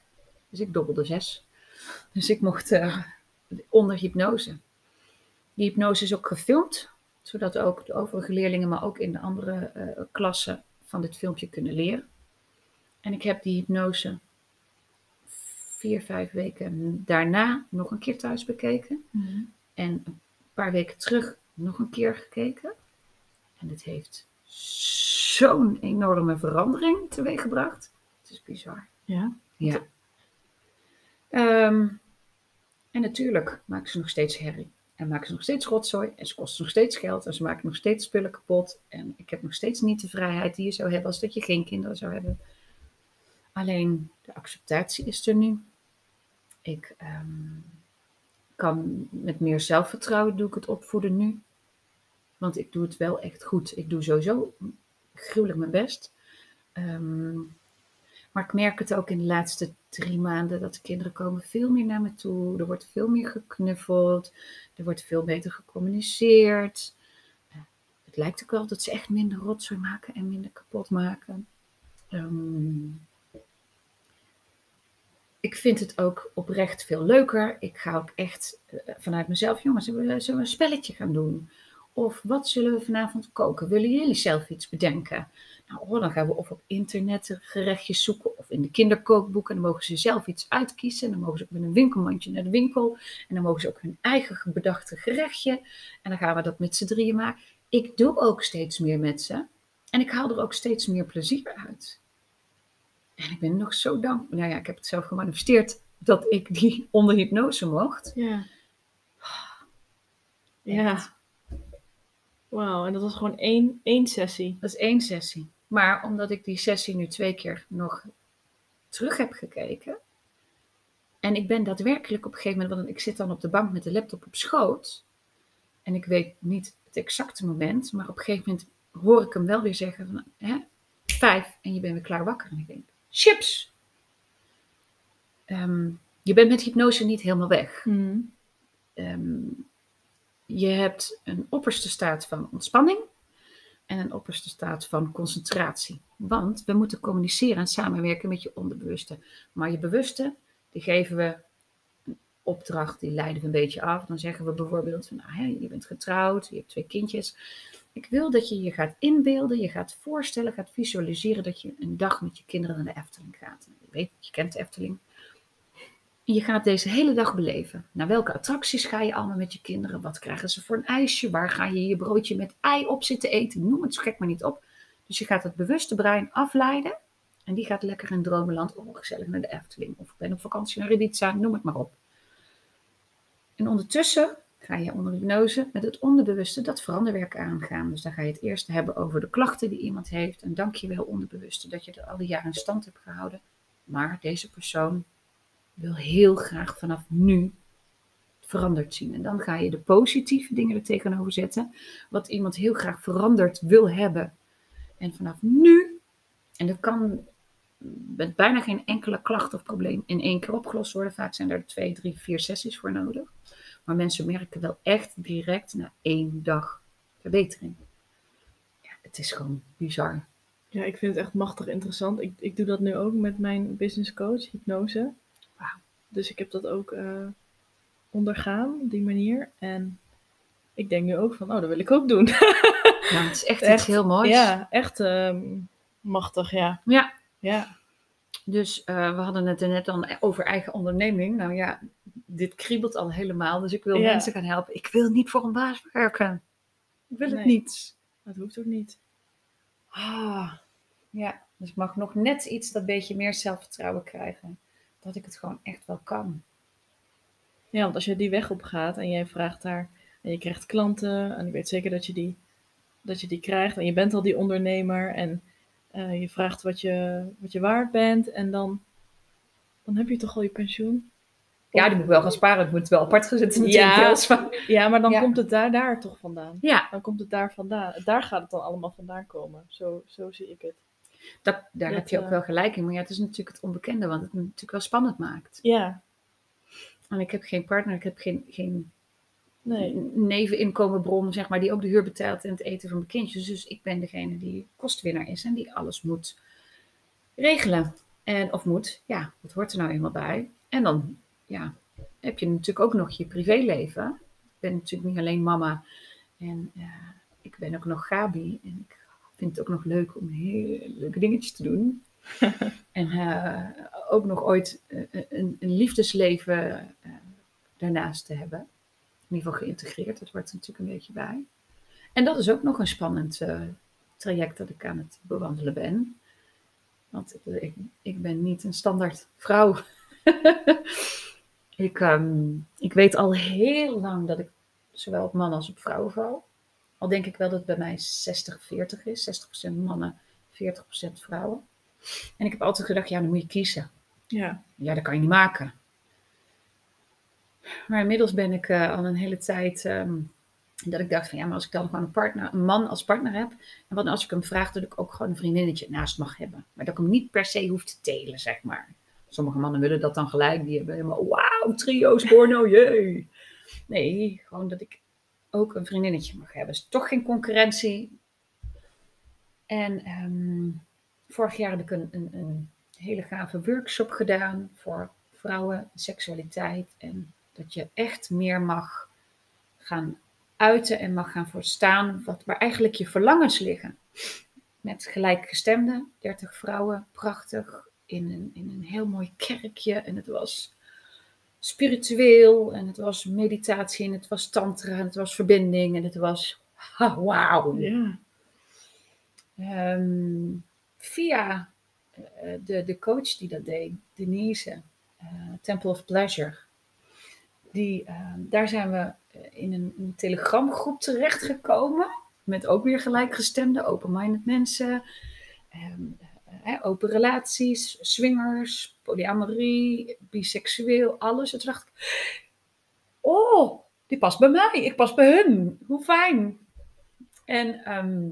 Dus ik dobbelde zes. Dus ik mocht eh, onder hypnose. Die hypnose is ook gefilmd, zodat ook de overige leerlingen, maar ook in de andere eh, klassen van dit filmpje kunnen leren. En ik heb die hypnose vier, vijf weken daarna nog een keer thuis bekeken. Mhm. En een paar weken terug nog een keer gekeken. En het heeft zo'n enorme verandering teweeggebracht. Het is bizar. Ja. Ja. Ehm, en natuurlijk maken ze nog steeds herrie. En maken ze nog steeds rotzooi. En ze kosten nog steeds geld. En ze maken nog steeds spullen kapot. En ik heb nog steeds niet de vrijheid die je zou hebben als dat je geen kinderen zou hebben. Alleen de acceptatie is er nu. Ik ehm, kan met meer zelfvertrouwen doe ik het opvoeden nu. Want ik doe het wel echt goed. Ik doe sowieso gruwelijk mijn best. Ehm, maar ik merk het ook in de laatste drie maanden dat de kinderen komen veel meer naar me toe. Er wordt veel meer geknuffeld. Er wordt veel beter gecommuniceerd. Het lijkt ook wel dat ze echt minder rotzooi maken en minder kapot maken. Ehm, ik vind het ook oprecht veel leuker. Ik ga ook echt eh, vanuit mezelf, jongens, zullen we, een spelletje gaan doen? Of wat zullen we vanavond koken? Willen jullie zelf iets bedenken? Nou, dan gaan we of op internet gerechtjes zoeken of in de kinderkookboeken. En dan mogen ze zelf iets uitkiezen. En dan mogen ze ook met een winkelmandje naar de winkel. En dan mogen ze ook hun eigen bedachte gerechtje. En dan gaan we dat met z'n drieën maken. Ik doe ook steeds meer met ze. En ik haal er ook steeds meer plezier uit. En ik ben nog zo dankbaar. Nou ja, ik heb het zelf gemanifesteerd dat ik die onder hypnose mocht. Ja. Ja. Wauw, en dat was gewoon één, één sessie. Dat is één sessie. Maar omdat ik die sessie nu twee keer nog terug heb gekeken. En ik ben daadwerkelijk op een gegeven moment, want ik zit dan op de bank met de laptop op schoot. En ik weet niet het exacte moment, maar op een gegeven moment hoor ik hem wel weer zeggen van, hè, vijf en je bent weer klaar wakker. En ik denk, chips! Ehm, je bent met hypnose niet helemaal weg. Mhm. Ehm, je hebt een opperste staat van ontspanning en een opperste staat van concentratie. Want we moeten communiceren en samenwerken met je onderbewuste. Maar je bewuste, die geven we een opdracht, die leiden we een beetje af. Dan zeggen we bijvoorbeeld van, hè, je bent getrouwd, je hebt twee kindjes. Ik wil dat je je gaat inbeelden, je gaat voorstellen, gaat visualiseren dat je een dag met je kinderen naar de Efteling gaat. Je weet, je kent de Efteling. Je gaat deze hele dag beleven. Naar welke attracties ga je allemaal met je kinderen? Wat krijgen ze voor een ijsje? Waar ga je je broodje met ei op zitten eten? Noem het zo maar niet op. Dus je gaat het bewuste brein afleiden. En die gaat lekker in dromenland. Oh, gezellig naar de Efteling. Of ik ben op vakantie naar Ibiza. Noem het maar op. En ondertussen ga je onder hypnose met het onderbewuste dat veranderwerk aangaan. Dus dan ga je het eerst hebben over de klachten die iemand heeft. En dank je wel onderbewuste dat je er al die jaren in stand hebt gehouden. Maar deze persoon wil heel graag vanaf nu veranderd zien. En dan ga je de positieve dingen er tegenover zetten. Wat iemand heel graag veranderd wil hebben. En vanaf nu, en dat kan met bijna geen enkele klacht of probleem in één keer opgelost worden. Vaak zijn er twee, drie, vier sessies voor nodig. Maar mensen merken wel echt direct na één dag verbetering. Ja, het is gewoon bizar. Ja, ik vind het echt machtig interessant. Ik, ik doe dat nu ook met mijn business coach, hypnose. Dus ik heb dat ook eh, ondergaan, op die manier. En ik denk nu ook van, oh, dat wil ik ook doen. Ja, het is echt, Echt, iets heel moois. ja, echt ehm, machtig, ja. ja. Ja, Dus eh, we hadden het er net dan over eigen onderneming. Nou ja, dit kriebelt al helemaal. Dus ik wil Ja. mensen gaan helpen. Ik wil niet voor een baas werken. Ik wil het niet. dat hoeft ook niet. Ah, ja, dus ik mag nog net iets dat beetje meer zelfvertrouwen krijgen. Dat ik het gewoon echt wel kan. Ja, want als je die weg op gaat en jij vraagt daar en je krijgt klanten en ik weet zeker dat je die, dat je die krijgt en je bent al die ondernemer en eh, je vraagt wat je, wat je waard bent en dan, dan heb je toch al je pensioen. Ja, die moet ik wel gaan sparen. Het moet wel apart gezet natuurlijk. Ja. Ja, maar dan Ja. komt het daar, daar toch vandaan. Ja, Dan komt het daar vandaan. Daar gaat het dan allemaal vandaan komen. Zo, zo zie ik het. dat, daar Dat, heb je ook eh, wel gelijk in. Maar ja, het is natuurlijk het onbekende, wat het natuurlijk wel spannend maakt. Ja, En ik heb geen partner, ik heb geen, geen nee. neveninkomenbron, zeg maar, die ook de huur betaalt en het eten van mijn kindjes. Dus ik ben degene die kostwinnaar is en die alles moet regelen. En, of moet, ja, dat hoort er nou eenmaal bij. En dan, ja, heb je natuurlijk ook nog je privéleven. Ik ben natuurlijk niet alleen mama en eh, ik ben ook nog Gabi. En ik vind het ook nog leuk om heel leuke dingetjes te doen. en eh, ook nog ooit eh, een, een liefdesleven daarnaast te hebben in ieder geval geïntegreerd. Dat hoort er natuurlijk een beetje bij. En dat is ook nog een spannend traject dat ik aan het bewandelen ben. Want ik, ik ben niet een standaard vrouw. ik, ehm, ik weet al heel lang dat ik zowel op mannen als op vrouwen val. Al denk ik wel dat het bij mij 60-40 is. 60% mannen, 40% vrouwen. En ik heb altijd gedacht, ja, dan moet je kiezen. Ja, Ja, dat kan je niet maken. Maar inmiddels ben ik eh, al een hele tijd ehm, dat ik dacht van ja, maar als ik dan gewoon een, partner, een man als partner heb, en wat nou als ik hem vraag dat ik ook gewoon een vriendinnetje naast mag hebben. Maar dat ik hem niet per se hoef te telen, zeg maar. Sommige mannen willen dat dan gelijk, die hebben helemaal wauw, trio's, porno, jee. Nee, gewoon dat ik ook een vriendinnetje mag hebben. Dus toch geen concurrentie. En ehm, vorig jaar heb ik een, een, een hele gave workshop gedaan voor vrouwen, seksualiteit. En dat je echt meer mag gaan uiten en mag gaan voorstaan wat, waar eigenlijk je verlangens liggen. Met gelijkgestemde, 30 vrouwen, prachtig, in een, in een heel mooi kerkje. En het was spiritueel, en het was meditatie, en het was tantra, en het was verbinding, en het was ha, wauw. ja. Ehm, via eh, de, de coach die dat deed, Denise, eh, Temple of Pleasure. Die, ehm, daar zijn we eh, in een, een telegramgroep terechtgekomen. Met ook weer gelijkgestemde, open-minded mensen. ehm, open relaties, swingers, polyamorie, biseksueel, alles. Toen dacht ik, oh, die past bij mij. Ik pas bij hun. Hoe fijn. En ehm,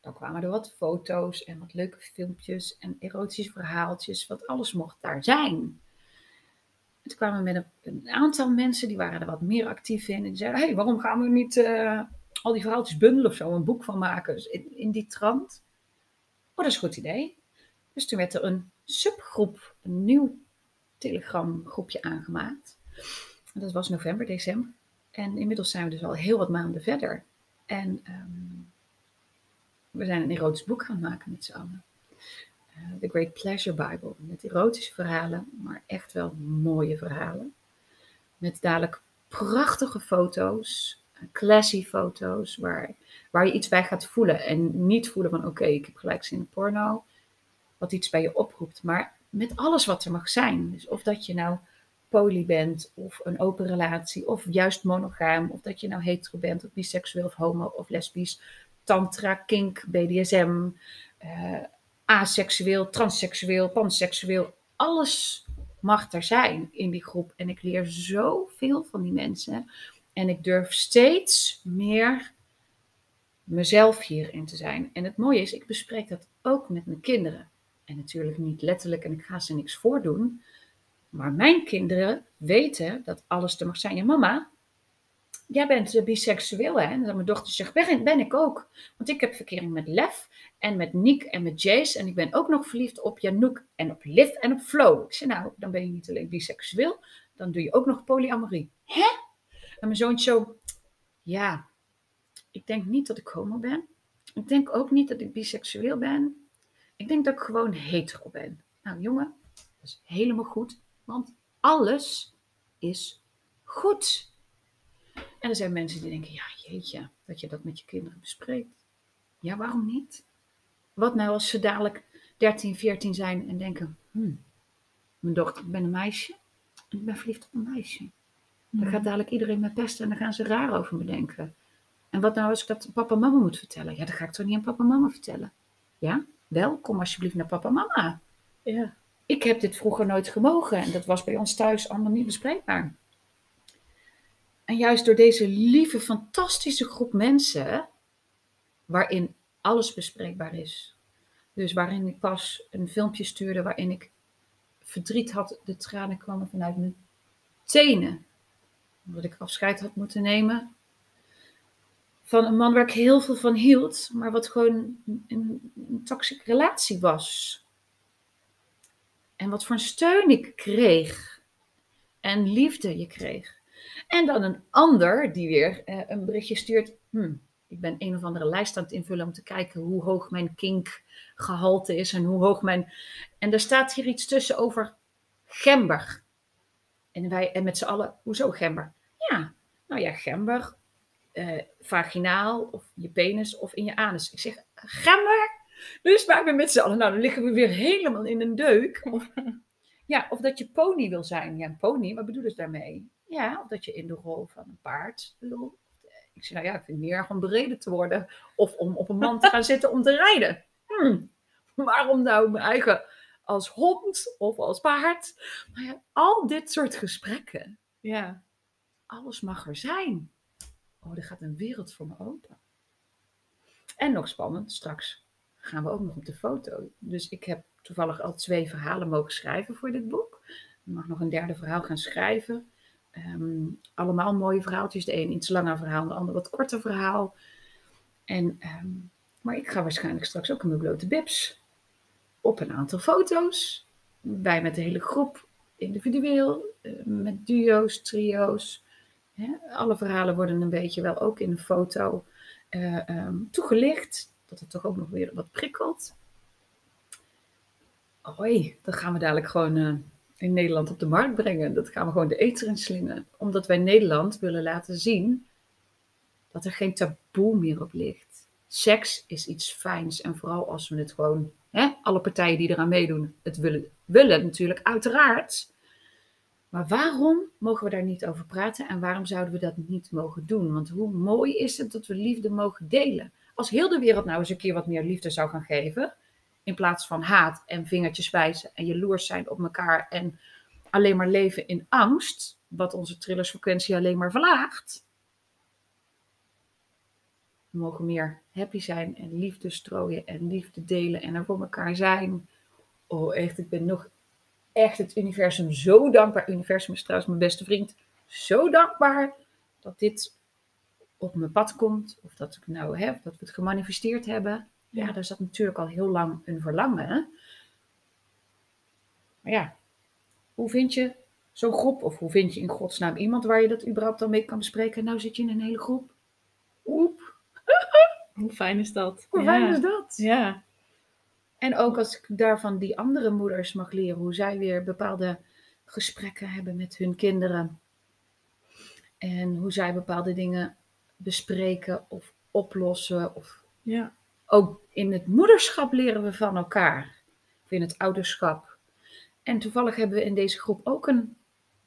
dan kwamen er wat foto's en wat leuke filmpjes en erotische verhaaltjes, wat alles mocht daar zijn. En toen kwamen we met een, aantal mensen, die waren er wat meer actief in. En die zeiden, hey, waarom gaan we niet eh, al die verhaaltjes bundelen of zo, een boek van maken Dus in die trant? Oh, dat is een goed idee. Dus toen werd er een subgroep, een nieuw Telegram groepje aangemaakt. En dat was november, december. En inmiddels zijn we dus al heel wat maanden verder. En ehm, we zijn een erotisch boek gaan maken met z'n allen. Eh, The Great Pleasure Bible. Met erotische verhalen, maar echt wel mooie verhalen. Met dadelijk prachtige foto's, classy foto's, waar, waar je iets bij gaat voelen. En niet voelen van oké, ik heb gelijk zin in porno. Wat iets bij je oproept. Maar met alles wat er mag zijn. Dus of dat je nou poly bent, of een open relatie, of juist monogaam, of dat je nou hetero bent, of biseksueel, of homo, of lesbisch, tantra, kink, BDSM, eh, aseksueel, transseksueel, panseksueel. Alles mag er zijn in die groep. En ik leer zoveel van die mensen. En ik durf steeds meer mezelf hierin te zijn. En het mooie is, ik bespreek dat ook met mijn kinderen. En natuurlijk niet letterlijk en ik ga ze niks voordoen. Maar mijn kinderen weten dat alles er mag zijn. Ja, mama, jij bent eh, biseksueel hè? En dan mijn dochter zegt, ben, ben ik ook. Want ik heb verkering met Lef en met Nick en met Jace. En ik ben ook nog verliefd op Janouk en op Liv en op Flo. Ik zei, nou, dan ben je niet alleen biseksueel, dan doe je ook nog polyamorie. Hè? En mijn zoontje zo, ja, ik denk niet dat ik homo ben. Ik denk ook niet dat ik biseksueel ben. Ik denk dat ik gewoon hetero ben. Nou, jongen, dat is helemaal goed. Want alles is goed. En er zijn mensen die denken, ja jeetje, dat je dat met je kinderen bespreekt. Ja, waarom niet? Wat nou als ze dadelijk 13, 14 zijn en denken, hmm, mijn dochter, ik ben een meisje en ik ben verliefd op een meisje. Dan Hmm. gaat dadelijk iedereen me pesten en dan gaan ze raar over me denken. En wat nou als ik dat papa en mama moet vertellen? Ja, dat ga ik toch niet aan papa en mama vertellen? Ja, wel, kom alsjeblieft naar papa en mama. Ja. Ik heb dit vroeger nooit gemogen en dat was bij ons thuis allemaal niet bespreekbaar. En juist door deze lieve, fantastische groep mensen, waarin alles bespreekbaar is. Dus waarin ik pas een filmpje stuurde waarin ik verdriet had, de tranen kwamen vanuit mijn tenen. Omdat ik afscheid had moeten nemen van een man waar ik heel veel van hield, maar wat gewoon een, toxic relatie was. En wat voor steun ik kreeg. En liefde je kreeg. En dan een ander die weer eh, een berichtje stuurt. Hm, ik ben een of andere lijst aan het invullen om te kijken hoe hoog mijn kinkgehalte is en hoe hoog mijn. En er staat hier iets tussen over gember. En wij en met z'n allen, hoezo gember? Ja, nou ja, gember, eh, vaginaal of je penis of in je anus. Ik zeg, gember? Dus waren we met z'n allen, nou dan liggen we weer helemaal in een deuk. Of, ja, of dat je pony wil zijn. Ja, een pony, wat bedoelen ze daarmee? Ja, of dat je in de rol van een paard loopt. Ik zeg, nou ja, ik vind het meer om bereden te worden. Of om op een man te gaan zitten om te rijden. Hm, waarom nou mijn eigen als hond of als paard? Maar ja, al dit soort gesprekken. Ja. Alles mag er zijn. Oh, er gaat een wereld voor me open. En nog spannend, straks gaan we ook nog op de foto. Dus ik heb toevallig al twee verhalen mogen schrijven voor dit boek. Ik mag nog een derde verhaal gaan schrijven. Ehm, allemaal mooie verhaaltjes. De een iets langer verhaal, de ander wat korter verhaal. En, ehm, maar ik ga waarschijnlijk straks ook in mijn blote bibs op een aantal foto's. Wij met de hele groep, individueel, eh, met duo's, trio's. Alle verhalen worden een beetje wel ook in een foto eh, ehm, toegelicht. Dat het toch ook nog weer wat prikkelt. Hoi, dat gaan we dadelijk gewoon eh, in Nederland op de markt brengen. Dat gaan we gewoon de eter in slingen. Omdat wij Nederland willen laten zien dat er geen taboe meer op ligt. Seks is iets fijns. En vooral als we het gewoon, alle partijen die eraan meedoen, het willen, willen natuurlijk, uiteraard. Maar waarom mogen we daar niet over praten en waarom zouden we dat niet mogen doen? Want hoe mooi is het dat we liefde mogen delen? Als heel de wereld nou eens een keer wat meer liefde zou gaan geven, in plaats van haat en vingertjes wijzen en jaloers zijn op elkaar en alleen maar leven in angst, wat onze trillersfrequentie alleen maar verlaagt. We mogen meer happy zijn en liefde strooien en liefde delen en er voor elkaar zijn. Oh, echt, ik ben nog echt het universum zo dankbaar. Universum is trouwens mijn beste vriend. Zo dankbaar dat dit op mijn pad komt. Of dat ik nou heb, dat we het gemanifesteerd hebben. Ja, Ja. daar zat natuurlijk al heel lang een verlangen. Maar ja, hoe vind je zo'n groep? Of hoe vind je in godsnaam iemand waar je dat überhaupt dan mee kan bespreken? Nou zit je in een hele groep. Oep, Hoe fijn is dat? hoe ja. fijn is dat? Ja. En ook als ik daarvan die andere moeders mag leren, hoe zij weer bepaalde gesprekken hebben met hun kinderen. En hoe zij bepaalde dingen bespreken of oplossen. Of Ja. ook in het moederschap leren we van elkaar. Of in het ouderschap. En toevallig hebben we in deze groep ook een,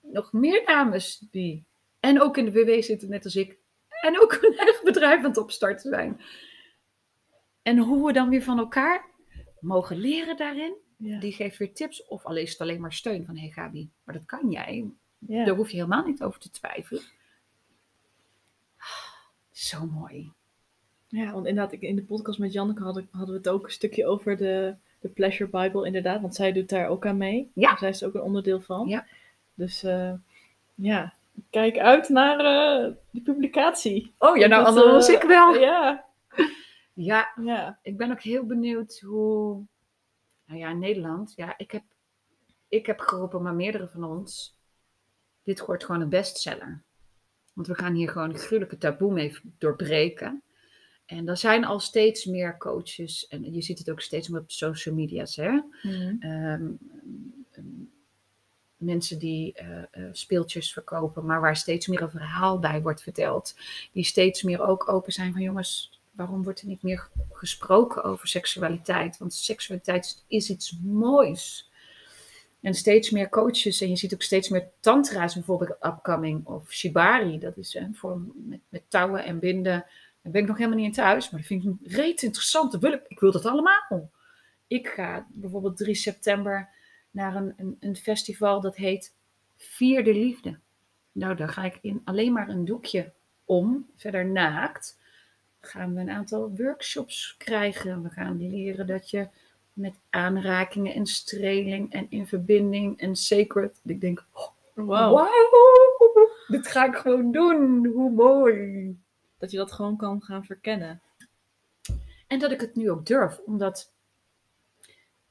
nog meer dames die. En ook in de WW zitten, net als ik. En ook een eigen bedrijf aan het opstarten zijn. En hoe we dan weer van elkaar mogen leren daarin. Ja. Die geeft weer tips. Of al is het alleen maar steun van, hé hey Gabi, maar dat kan jij. ja. Daar hoef je helemaal niet over te twijfelen. Zo mooi. Ja, want inderdaad, ik- in de podcast met Janneke hadden, hadden we het ook een stukje over de, de Pleasure Bible, inderdaad. Want zij doet daar ook aan mee. Ja. Zij is er ook een onderdeel van. Ja. Dus eh, ja, kijk uit naar eh, die publicatie. Oh ja, nou, Dat, anders eh, ik wel. Ja, Ja, ja. ik ben ook heel benieuwd hoe. Nou ja, in Nederland, ja, ik heb, ik heb geroepen, maar meerdere van ons. Dit wordt gewoon een bestseller. Want we gaan hier gewoon een gruwelijke taboe mee doorbreken. En er zijn al steeds meer coaches. En je ziet het ook steeds meer op social media's. Hè? Mhm. Ehm, ehm, mensen die eh, eh, speeltjes verkopen, maar waar steeds meer een verhaal bij wordt verteld. Die steeds meer ook open zijn van jongens, waarom wordt er niet meer gesproken over seksualiteit? Want seksualiteit is iets moois. En steeds meer coaches, en je ziet ook steeds meer tantra's bijvoorbeeld upcoming, of shibari, dat is een vorm met, met touwen en binden. Daar ben ik nog helemaal niet in thuis, maar dat vind ik reet interessant. Ik wil dat allemaal. Ik ga bijvoorbeeld 3 september naar een, een, een festival dat heet Vierde Liefde. Nou, daar ga ik in alleen maar een doekje om, verder naakt. Gaan we een aantal workshops krijgen. We gaan leren dat je met aanrakingen en streling en in verbinding en sacred. Ik denk, oh, Wow. wauw, dit ga ik gewoon doen. Hoe mooi. Dat je dat gewoon kan gaan verkennen. En dat ik het nu ook durf, omdat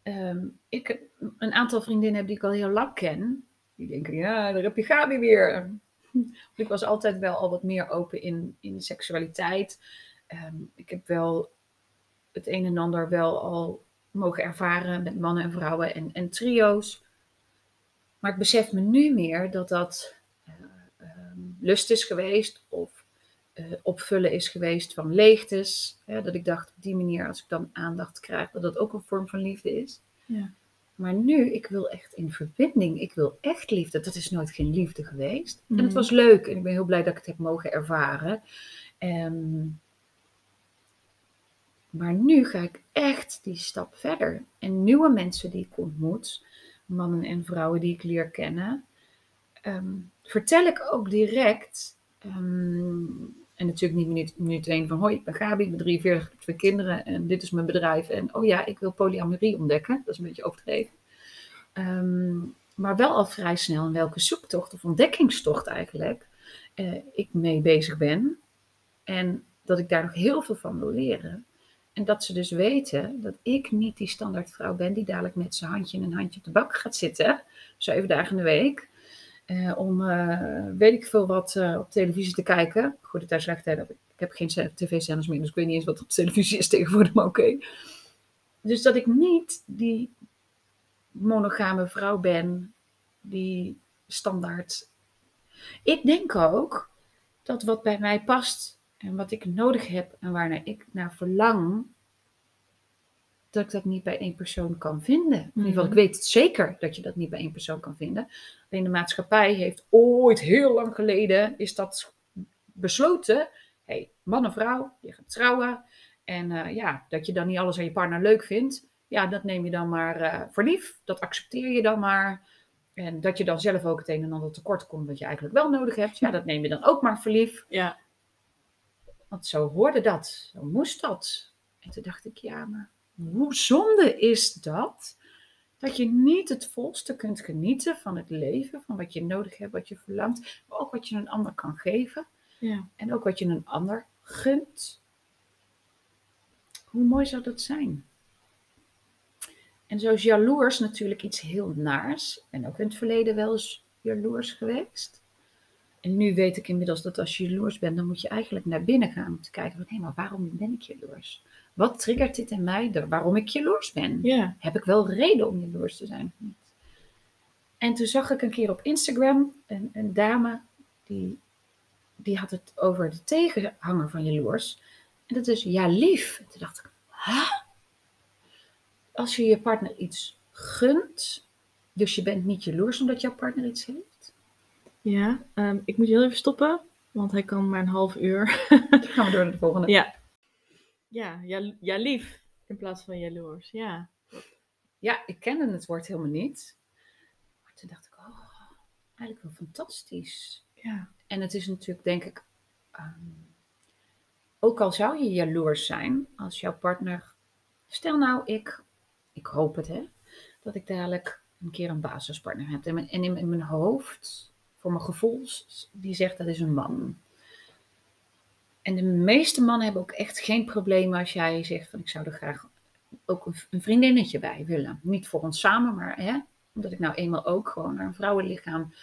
ehm, ik een aantal vriendinnen heb die ik al heel lang ken. Die denken, ja, daar heb je Gabi weer. Ik was altijd wel al wat meer open in, in seksualiteit. Ehm, ik heb wel het een en ander wel al mogen ervaren met mannen en vrouwen en, en trio's. Maar ik besef me nu meer dat dat eh, ehm, lust is geweest of eh, opvullen is geweest van leegtes. Hè, dat ik dacht op die manier, als ik dan aandacht krijg, dat dat ook een vorm van liefde is. Ja. Maar nu, ik wil echt in verbinding. Ik wil echt liefde. Dat is nooit geen liefde geweest. En het Mhm. was leuk en ik ben heel blij dat ik het heb mogen ervaren. Ehm, maar nu ga ik echt die stap verder. En nieuwe mensen die ik ontmoet, mannen en vrouwen die ik leer kennen, ehm, vertel ik ook direct. ehm, en natuurlijk niet één van hoi, ik ben Gabi, ik ben 43, ik heb twee kinderen en dit is mijn bedrijf. En oh ja, ik wil polyamorie ontdekken. Dat is een beetje overdreven. Ehm, maar wel al vrij snel in welke zoektocht of ontdekkingstocht eigenlijk eh, ik mee bezig ben. En dat ik daar nog heel veel van wil leren. En dat ze dus weten dat ik niet die standaardvrouw ben die dadelijk met zijn handje in een handje op de bak gaat zitten. Zeven dagen in de week. eh, om eh, weet ik veel wat eh, op televisie te kijken. Goede tijd, slechte tijd. Ik heb geen tv-zenders meer, dus ik weet niet eens wat op televisie is tegenwoordig, maar oké. Dus dat ik niet die monogame vrouw ben die standaard. Ik denk ook dat wat bij mij past en wat ik nodig heb en waarnaar ik naar verlang, dat ik dat niet bij één persoon kan vinden. In ieder geval, ik Mhm. weet het zeker dat je dat niet bij één persoon kan vinden. Alleen de maatschappij heeft ooit heel lang geleden is dat besloten. hey, man en vrouw, je gaat trouwen. En eh, ja, dat je dan niet alles aan je partner leuk vindt. Ja, dat neem je dan maar voor lief. Dat accepteer je dan maar. En dat je dan zelf ook het een en ander tekort komt wat je eigenlijk wel nodig hebt. Ja, dat neem je dan ook maar voor lief. Ja. Want zo hoorde dat. Zo moest dat. En toen dacht ik, ja, maar hoe zonde is dat? Dat je niet het volste kunt genieten van het leven, van wat je nodig hebt, wat je verlangt, maar ook wat je een ander kan geven Ja. en ook wat je een ander gunt. Hoe mooi zou dat zijn? En zo is jaloers natuurlijk iets heel naars. En ook in het verleden wel eens jaloers geweest. En nu weet ik inmiddels dat als je jaloers bent, dan moet je eigenlijk naar binnen gaan om te kijken van, hé, maar waarom ben ik jaloers? Wat triggert dit in mij, de- waarom ik jaloers ben? Ja. heb ik wel reden om jaloers te zijn of niet? En toen zag ik een keer op Instagram een, een dame die, die had het over de tegenhanger van jaloers. En dat is ja lief. En toen dacht ik, huh? Als je je partner iets gunt, dus je bent niet jaloers omdat jouw partner iets heeft, Ja. Ehm, ik moet je heel even stoppen, want hij kan maar een half uur. dan gaan we door naar de volgende. Ja. Ja, ja, ja lief in plaats van jaloers. Ja. Ja, ik kende het woord helemaal niet. Maar toen dacht ik, oh, eigenlijk wel fantastisch. Ja. En het is natuurlijk, denk ik, ehm, ook al zou je jaloers zijn als jouw partner. Stel nou, ik, ik hoop het hè, dat ik dadelijk een keer een basispartner heb. En, in, in mijn hoofd, voor mijn gevoel, die zegt dat is een man. En de meeste mannen hebben ook echt geen probleem als jij zegt van ik zou er graag ook een, vriendinnetje bij willen. Niet voor ons samen, maar hè, omdat ik nou eenmaal ook gewoon naar een vrouwenlichaam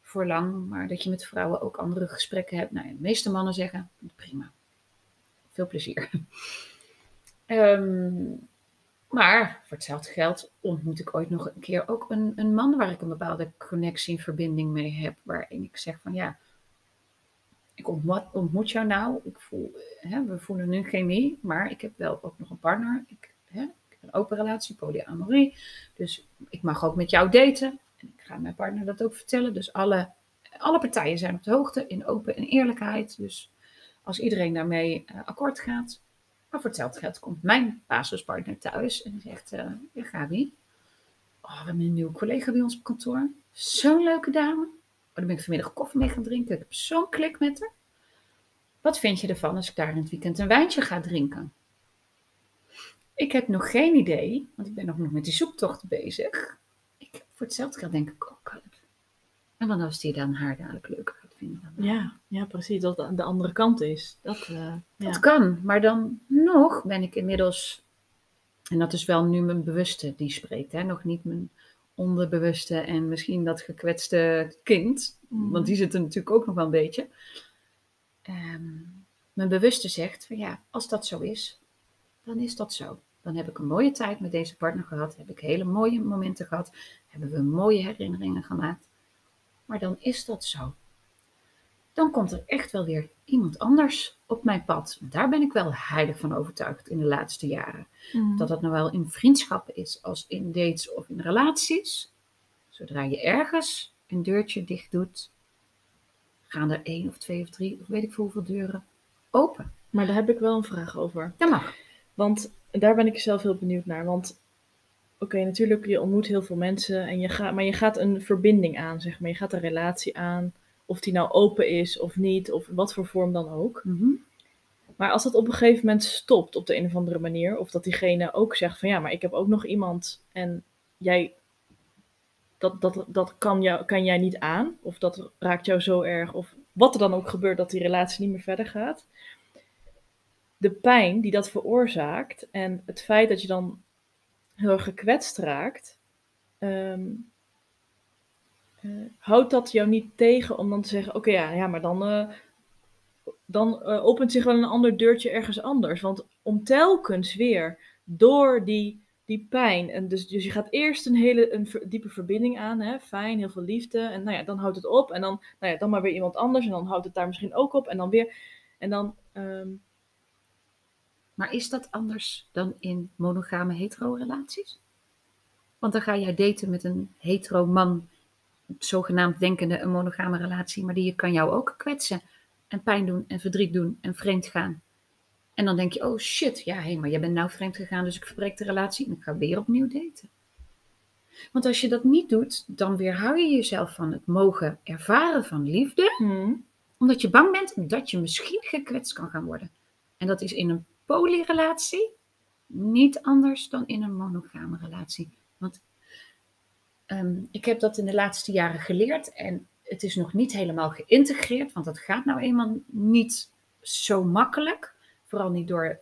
verlang. Maar dat je met vrouwen ook andere gesprekken hebt. Nou, de meeste mannen zeggen prima. Veel plezier. Ehm, maar voor hetzelfde geld ontmoet ik ooit nog een keer ook een, een man waar ik een bepaalde connectie en verbinding mee heb. Waarin ik zeg van ja, ik ontmoet, jou nou. Ik voel, hè, we voelen nu chemie, maar ik heb wel ook nog een partner. Ik, hè, ik heb een open relatie, polyamorie. Dus ik mag ook met jou daten. En ik ga mijn partner dat ook vertellen. Dus alle, alle partijen zijn op de hoogte in open en eerlijkheid. Dus als iedereen daarmee uh, akkoord gaat. Maar voor hetzelfde geld komt mijn basispartner thuis en zegt, uh, Gabi, oh, we hebben een nieuwe collega bij ons op kantoor. Zo'n leuke dame. Oh, daar ben ik vanmiddag koffie mee gaan drinken. Ik heb zo'n klik met haar. Wat vind je ervan als ik daar in het weekend een wijntje ga drinken? Ik heb nog geen idee, want ik ben nog met die zoektocht bezig. Ik, voor hetzelfde geld denk ik ook. Oh, en wat als die dan haar dadelijk leuker Ja, ja, precies. Dat de andere kant is. Dat, uh, dat kan. Maar dan nog ben ik inmiddels, en dat is wel nu mijn bewuste die spreekt, hè? nog niet mijn onderbewuste en misschien dat gekwetste kind, Mhm. want die zit er natuurlijk ook nog wel een beetje. Ehm, mijn bewuste zegt van ja, als dat zo is, dan is dat zo. Dan heb ik een mooie tijd met deze partner gehad, heb ik hele mooie momenten gehad, hebben we mooie herinneringen gemaakt. Maar dan is dat zo. Dan komt er echt wel weer iemand anders op mijn pad. Daar ben ik wel heilig van overtuigd in de laatste jaren. Mhm. Dat dat nou wel in vriendschappen is, als in dates of in relaties. Zodra je ergens een deurtje dicht doet, gaan er één of twee of drie, of weet ik veel hoeveel deuren open. Maar daar heb ik wel een vraag over. Dat mag. Want daar ben ik zelf heel benieuwd naar. Want oké, natuurlijk, je ontmoet heel veel mensen, en je gaat, maar je gaat een verbinding aan, zeg maar. Je gaat een relatie aan, of die nou open is of niet, of in wat voor vorm dan ook. Mhm. Maar als dat op een gegeven moment stopt op de een of andere manier, of dat diegene ook zegt van ja, maar ik heb ook nog iemand en jij, dat, dat, dat kan, jou, kan jij niet aan, of dat raakt jou zo erg, of wat er dan ook gebeurt dat die relatie niet meer verder gaat. De pijn die dat veroorzaakt en het feit dat je dan heel erg gekwetst raakt, ehm, houdt dat jou niet tegen om dan te zeggen: Oké, ja, ja, maar dan, eh, dan eh, opent zich wel een ander deurtje ergens anders. Want om telkens weer door die, die pijn, en dus, dus je gaat eerst een hele een diepe verbinding aan, hè, fijn, heel veel liefde, en nou ja, dan houdt het op, en dan, nou ja, dan maar weer iemand anders, en dan houdt het daar misschien ook op, en dan weer, en dan. ehm, Maar is dat anders dan in monogame hetero-relaties? Want dan ga jij daten met een hetero man, zogenaamd denkende een monogame relatie, maar die kan jou ook kwetsen en pijn doen en verdriet doen en vreemd gaan. En dan denk je, oh shit, ja hé, maar jij bent nou vreemd gegaan, dus ik verbreek de relatie en ik ga weer opnieuw daten. Want als je dat niet doet, dan weerhou je jezelf van het mogen ervaren van liefde, hmm, omdat je bang bent dat je misschien gekwetst kan gaan worden. En dat is in een polyrelatie niet anders dan in een monogame relatie. Want ehm, ik heb dat in de laatste jaren geleerd en het is nog niet helemaal geïntegreerd, want dat gaat nou eenmaal niet zo makkelijk. Vooral niet door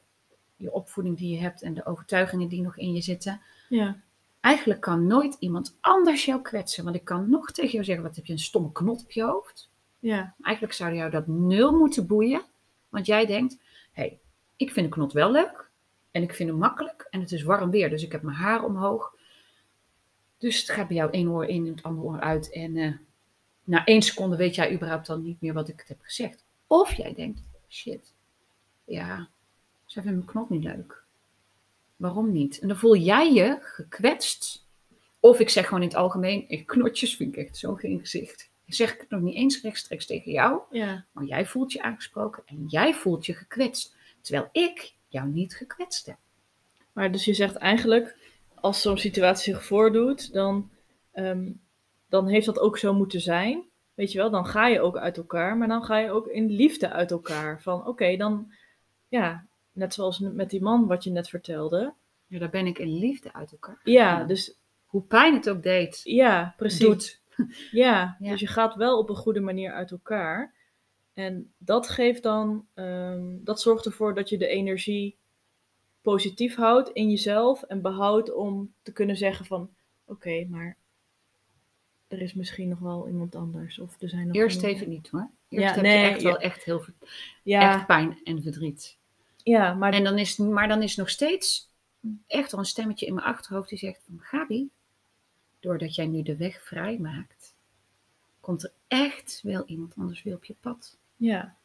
je opvoeding die je hebt en de overtuigingen die nog in je zitten. ja, Eigenlijk kan nooit iemand anders jou kwetsen, want ik kan nog tegen jou zeggen, wat heb je een stomme knot op je hoofd? ja, Eigenlijk zou jou dat nul moeten boeien. Want jij denkt, hé, hey, ik vind een knot wel leuk. En ik vind hem makkelijk. En het is warm weer, dus ik heb mijn haar omhoog. Dus het gaat bij jou één oor in en het andere oor uit. En eh, na één seconde weet jij überhaupt dan niet meer wat ik het heb gezegd. Of jij denkt, shit, ja, zij vindt mijn knot niet leuk. Waarom niet? En dan voel jij je gekwetst. Of ik zeg gewoon in het algemeen, knotjes vind ik echt zo geen gezicht. Zeg ik het nog niet eens rechtstreeks tegen jou, ja, maar jij voelt je aangesproken en jij voelt je gekwetst. Terwijl ik jou niet gekwetst heb. Maar dus je zegt eigenlijk, als zo'n situatie zich voordoet, dan, ehm, dan heeft dat ook zo moeten zijn. Weet je wel, dan ga je ook uit elkaar, maar dan ga je ook in liefde uit elkaar. Van oké, dan, ja, net zoals met die man wat je net vertelde. Ja, daar ben ik in liefde uit elkaar. Ja, dus Hoe pijn het ook deed. ja, precies. Doet. Ja, Ja. dus je gaat wel op een goede manier uit elkaar. En dat geeft dan, ehm, dat zorgt ervoor dat je de energie positief houdt in jezelf en behoudt om te kunnen zeggen van, oké, maar er is misschien nog wel iemand anders. Of er zijn nog Eerst even niet hoor. Eerst Ja, heb nee, je echt ja. wel echt heel veel Ja, echt pijn en verdriet. ja, maar En dan is, maar dan is nog steeds echt al een stemmetje in mijn achterhoofd die zegt van Gabi, doordat jij nu de weg vrij maakt, komt er echt wel iemand anders weer op je pad. ja,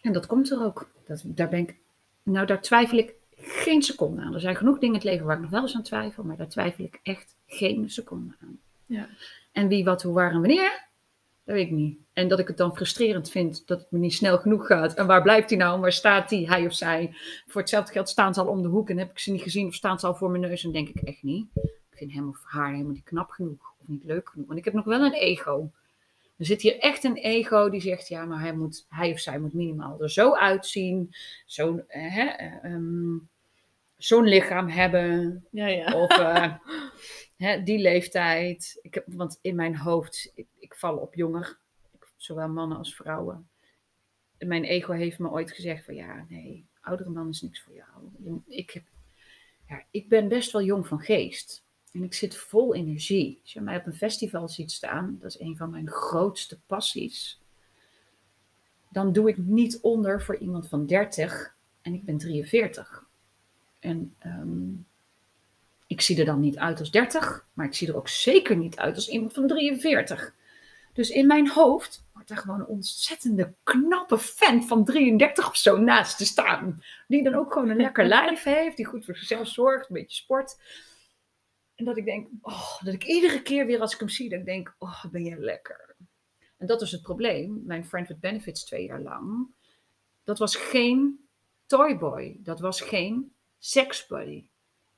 En dat komt er ook. Dat, daar ben ik, nou daar twijfel ik geen seconde aan. Er zijn genoeg dingen in het leven waar ik nog wel eens aan twijfel, maar daar twijfel ik echt geen seconde aan. ja, En wie, wat, hoe, waar en wanneer, dat weet ik niet. En dat ik het dan frustrerend vind dat het me niet snel genoeg gaat. En waar blijft hij nou? Waar staat hij, hij of zij? Voor hetzelfde geld staan ze al om de hoek en heb ik ze niet gezien of staan ze al voor mijn neus en denk ik echt niet. Ik vind hem of haar helemaal niet knap genoeg of niet leuk genoeg. Want ik heb nog wel een ego. Er zit hier echt een ego die zegt, ja, maar hij, moet, hij of zij moet minimaal er zo uitzien. Zo'n zo'n lichaam hebben. ja, ja. Of eh, hè, die leeftijd. Ik heb, want in mijn hoofd, ik, ik val op jonger. Zowel mannen als vrouwen. En mijn ego heeft me ooit gezegd van ja, nee, oudere man is niks voor jou. Ik, heb, ja, ik ben best wel jong van geest. En ik zit vol energie. Als je mij op een festival ziet staan, dat is een van mijn grootste passies. Dan doe ik niet onder voor iemand van 30 en ik ben 43. En ehm, ik zie er dan niet uit als 30, maar ik zie er ook zeker niet uit als iemand van 43. Dus in mijn hoofd wordt er gewoon een ontzettende knappe vent van 33 of zo naast te staan. Die dan ook gewoon een lekker lijf heeft, die goed voor zichzelf zorgt, een beetje sport. En dat ik denk, oh, dat ik iedere keer weer als ik hem zie, dat ik denk, oh, ben je lekker. En dat was het probleem. Mijn Friend with Benefits twee jaar lang. Dat was geen toyboy. Dat was geen sexbuddy.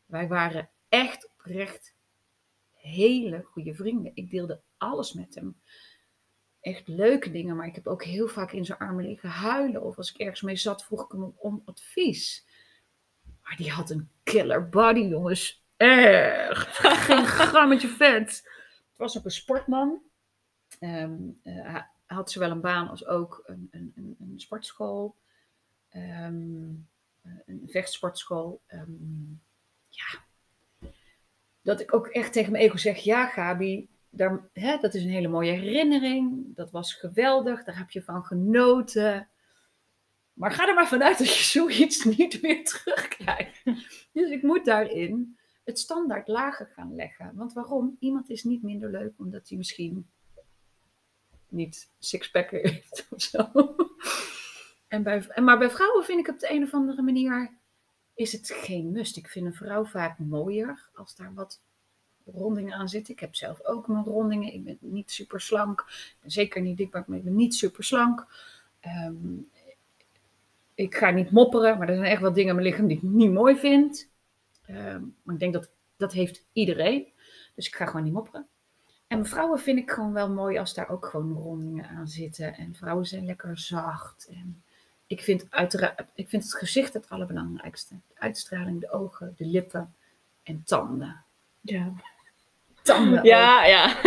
Wij waren echt oprecht hele goede vrienden. Ik deelde alles met hem. Echt leuke dingen, maar ik heb ook heel vaak in zijn armen liggen huilen. Of als ik ergens mee zat, vroeg ik hem om advies. Maar die had een killer body, jongens. Echt. Geen grammetje vet. Het was ook een sportman. Ehm, eh, hij had zowel een baan als ook een, een, een, een sportschool. Ehm, eh, een vechtsportschool. Ehm, ja. Dat ik ook echt tegen mijn ego zeg: Ja, Gabi, daar, hè, dat is een hele mooie herinnering. Dat was geweldig. Daar heb je van genoten. Maar ga er maar vanuit dat je zoiets niet meer terugkrijgt. Dus ik moet daarin het standaard lager gaan leggen. Want waarom? Iemand is niet minder leuk omdat hij misschien niet sixpack heeft of zo. En bij, maar bij vrouwen vind ik op de een of andere manier is het geen must. Ik vind een vrouw vaak mooier als daar wat rondingen aan zitten. Ik heb zelf ook mijn rondingen. Ik ben niet super slank. Zeker niet dik, maar ik ben niet super slank. Ehm, ik ga niet mopperen, maar er zijn echt wel dingen aan mijn lichaam die ik niet mooi vind. Ehm, maar ik denk dat dat heeft iedereen. Dus ik ga gewoon niet mopperen. En vrouwen vind ik gewoon wel mooi als daar ook gewoon rondingen aan zitten. En vrouwen zijn lekker zacht. En ik vind, uiteraard, ik vind het gezicht het allerbelangrijkste. De uitstraling, de ogen, de lippen en tanden. Ja, Tanden ja. Ja,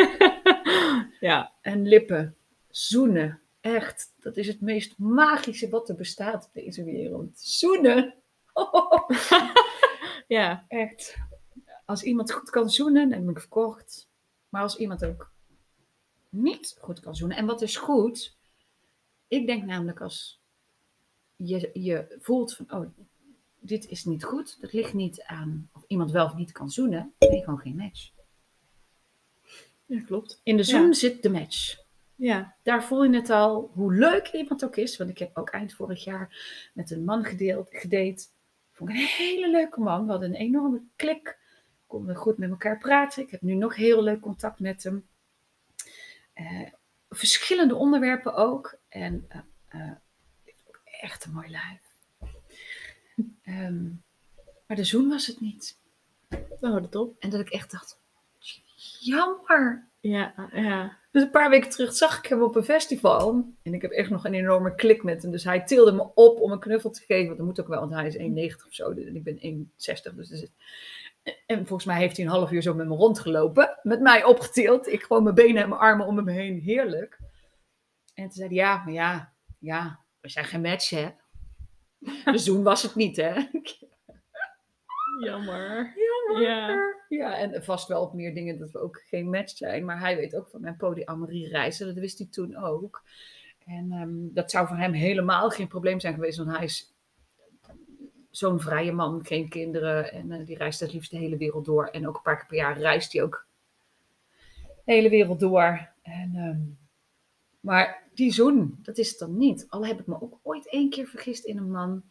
ja. En lippen. Zoenen. Echt. Dat is het meest magische wat er bestaat op deze wereld. Zoenen. ja. Echt. Als iemand goed kan zoenen, dan ben ik verkocht. Maar als iemand ook niet goed kan zoenen. En wat is goed? Ik denk namelijk als je, je voelt van, oh, dit is niet goed. Dat ligt niet aan of iemand wel of niet kan zoenen. Nee, gewoon geen match. ja klopt. In de zoen Ja. zit de match. Ja, Daar voel je het al, hoe leuk iemand ook is. Want ik heb ook eind vorig jaar met een man gedeeld, gedate. Vond ik een hele leuke man. We hadden een enorme klik. Konden goed met elkaar praten. Ik heb nu nog heel leuk contact met hem. Eh, verschillende onderwerpen ook. En heeft ook echt een mooi lijf. Ehm, maar de zoen was het niet. we houden het op. En dat ik echt dacht, jammer. Ja, ja. Dus een paar weken terug zag ik hem op een festival. En ik heb echt nog een enorme klik met hem. Dus hij tilde me op om een knuffel te geven. Want dat moet ook wel, want hij is 1,90 of zo. En ik ben 1,60. Dus, dus En volgens mij heeft hij een half uur zo met me rondgelopen. Met mij opgetild. Ik gewoon mijn benen en mijn armen om hem heen. Heerlijk. En toen zei hij, ja, maar ja, ja, we zijn geen match, hè. Dus toen was het niet, hè. Jammer. Ja. Ja, en vast wel op meer dingen dat we ook geen match zijn. Maar hij weet ook van mijn polyamorie reizen. Dat wist hij toen ook. En ehm, dat zou voor hem helemaal geen probleem zijn geweest. Want hij is zo'n vrije man, geen kinderen. En eh, die reist het liefst de hele wereld door. En ook een paar keer per jaar reist hij ook de hele wereld door. En, ehm, maar die zoen, dat is het dan niet. Al heb ik me ook ooit één keer vergist in een man.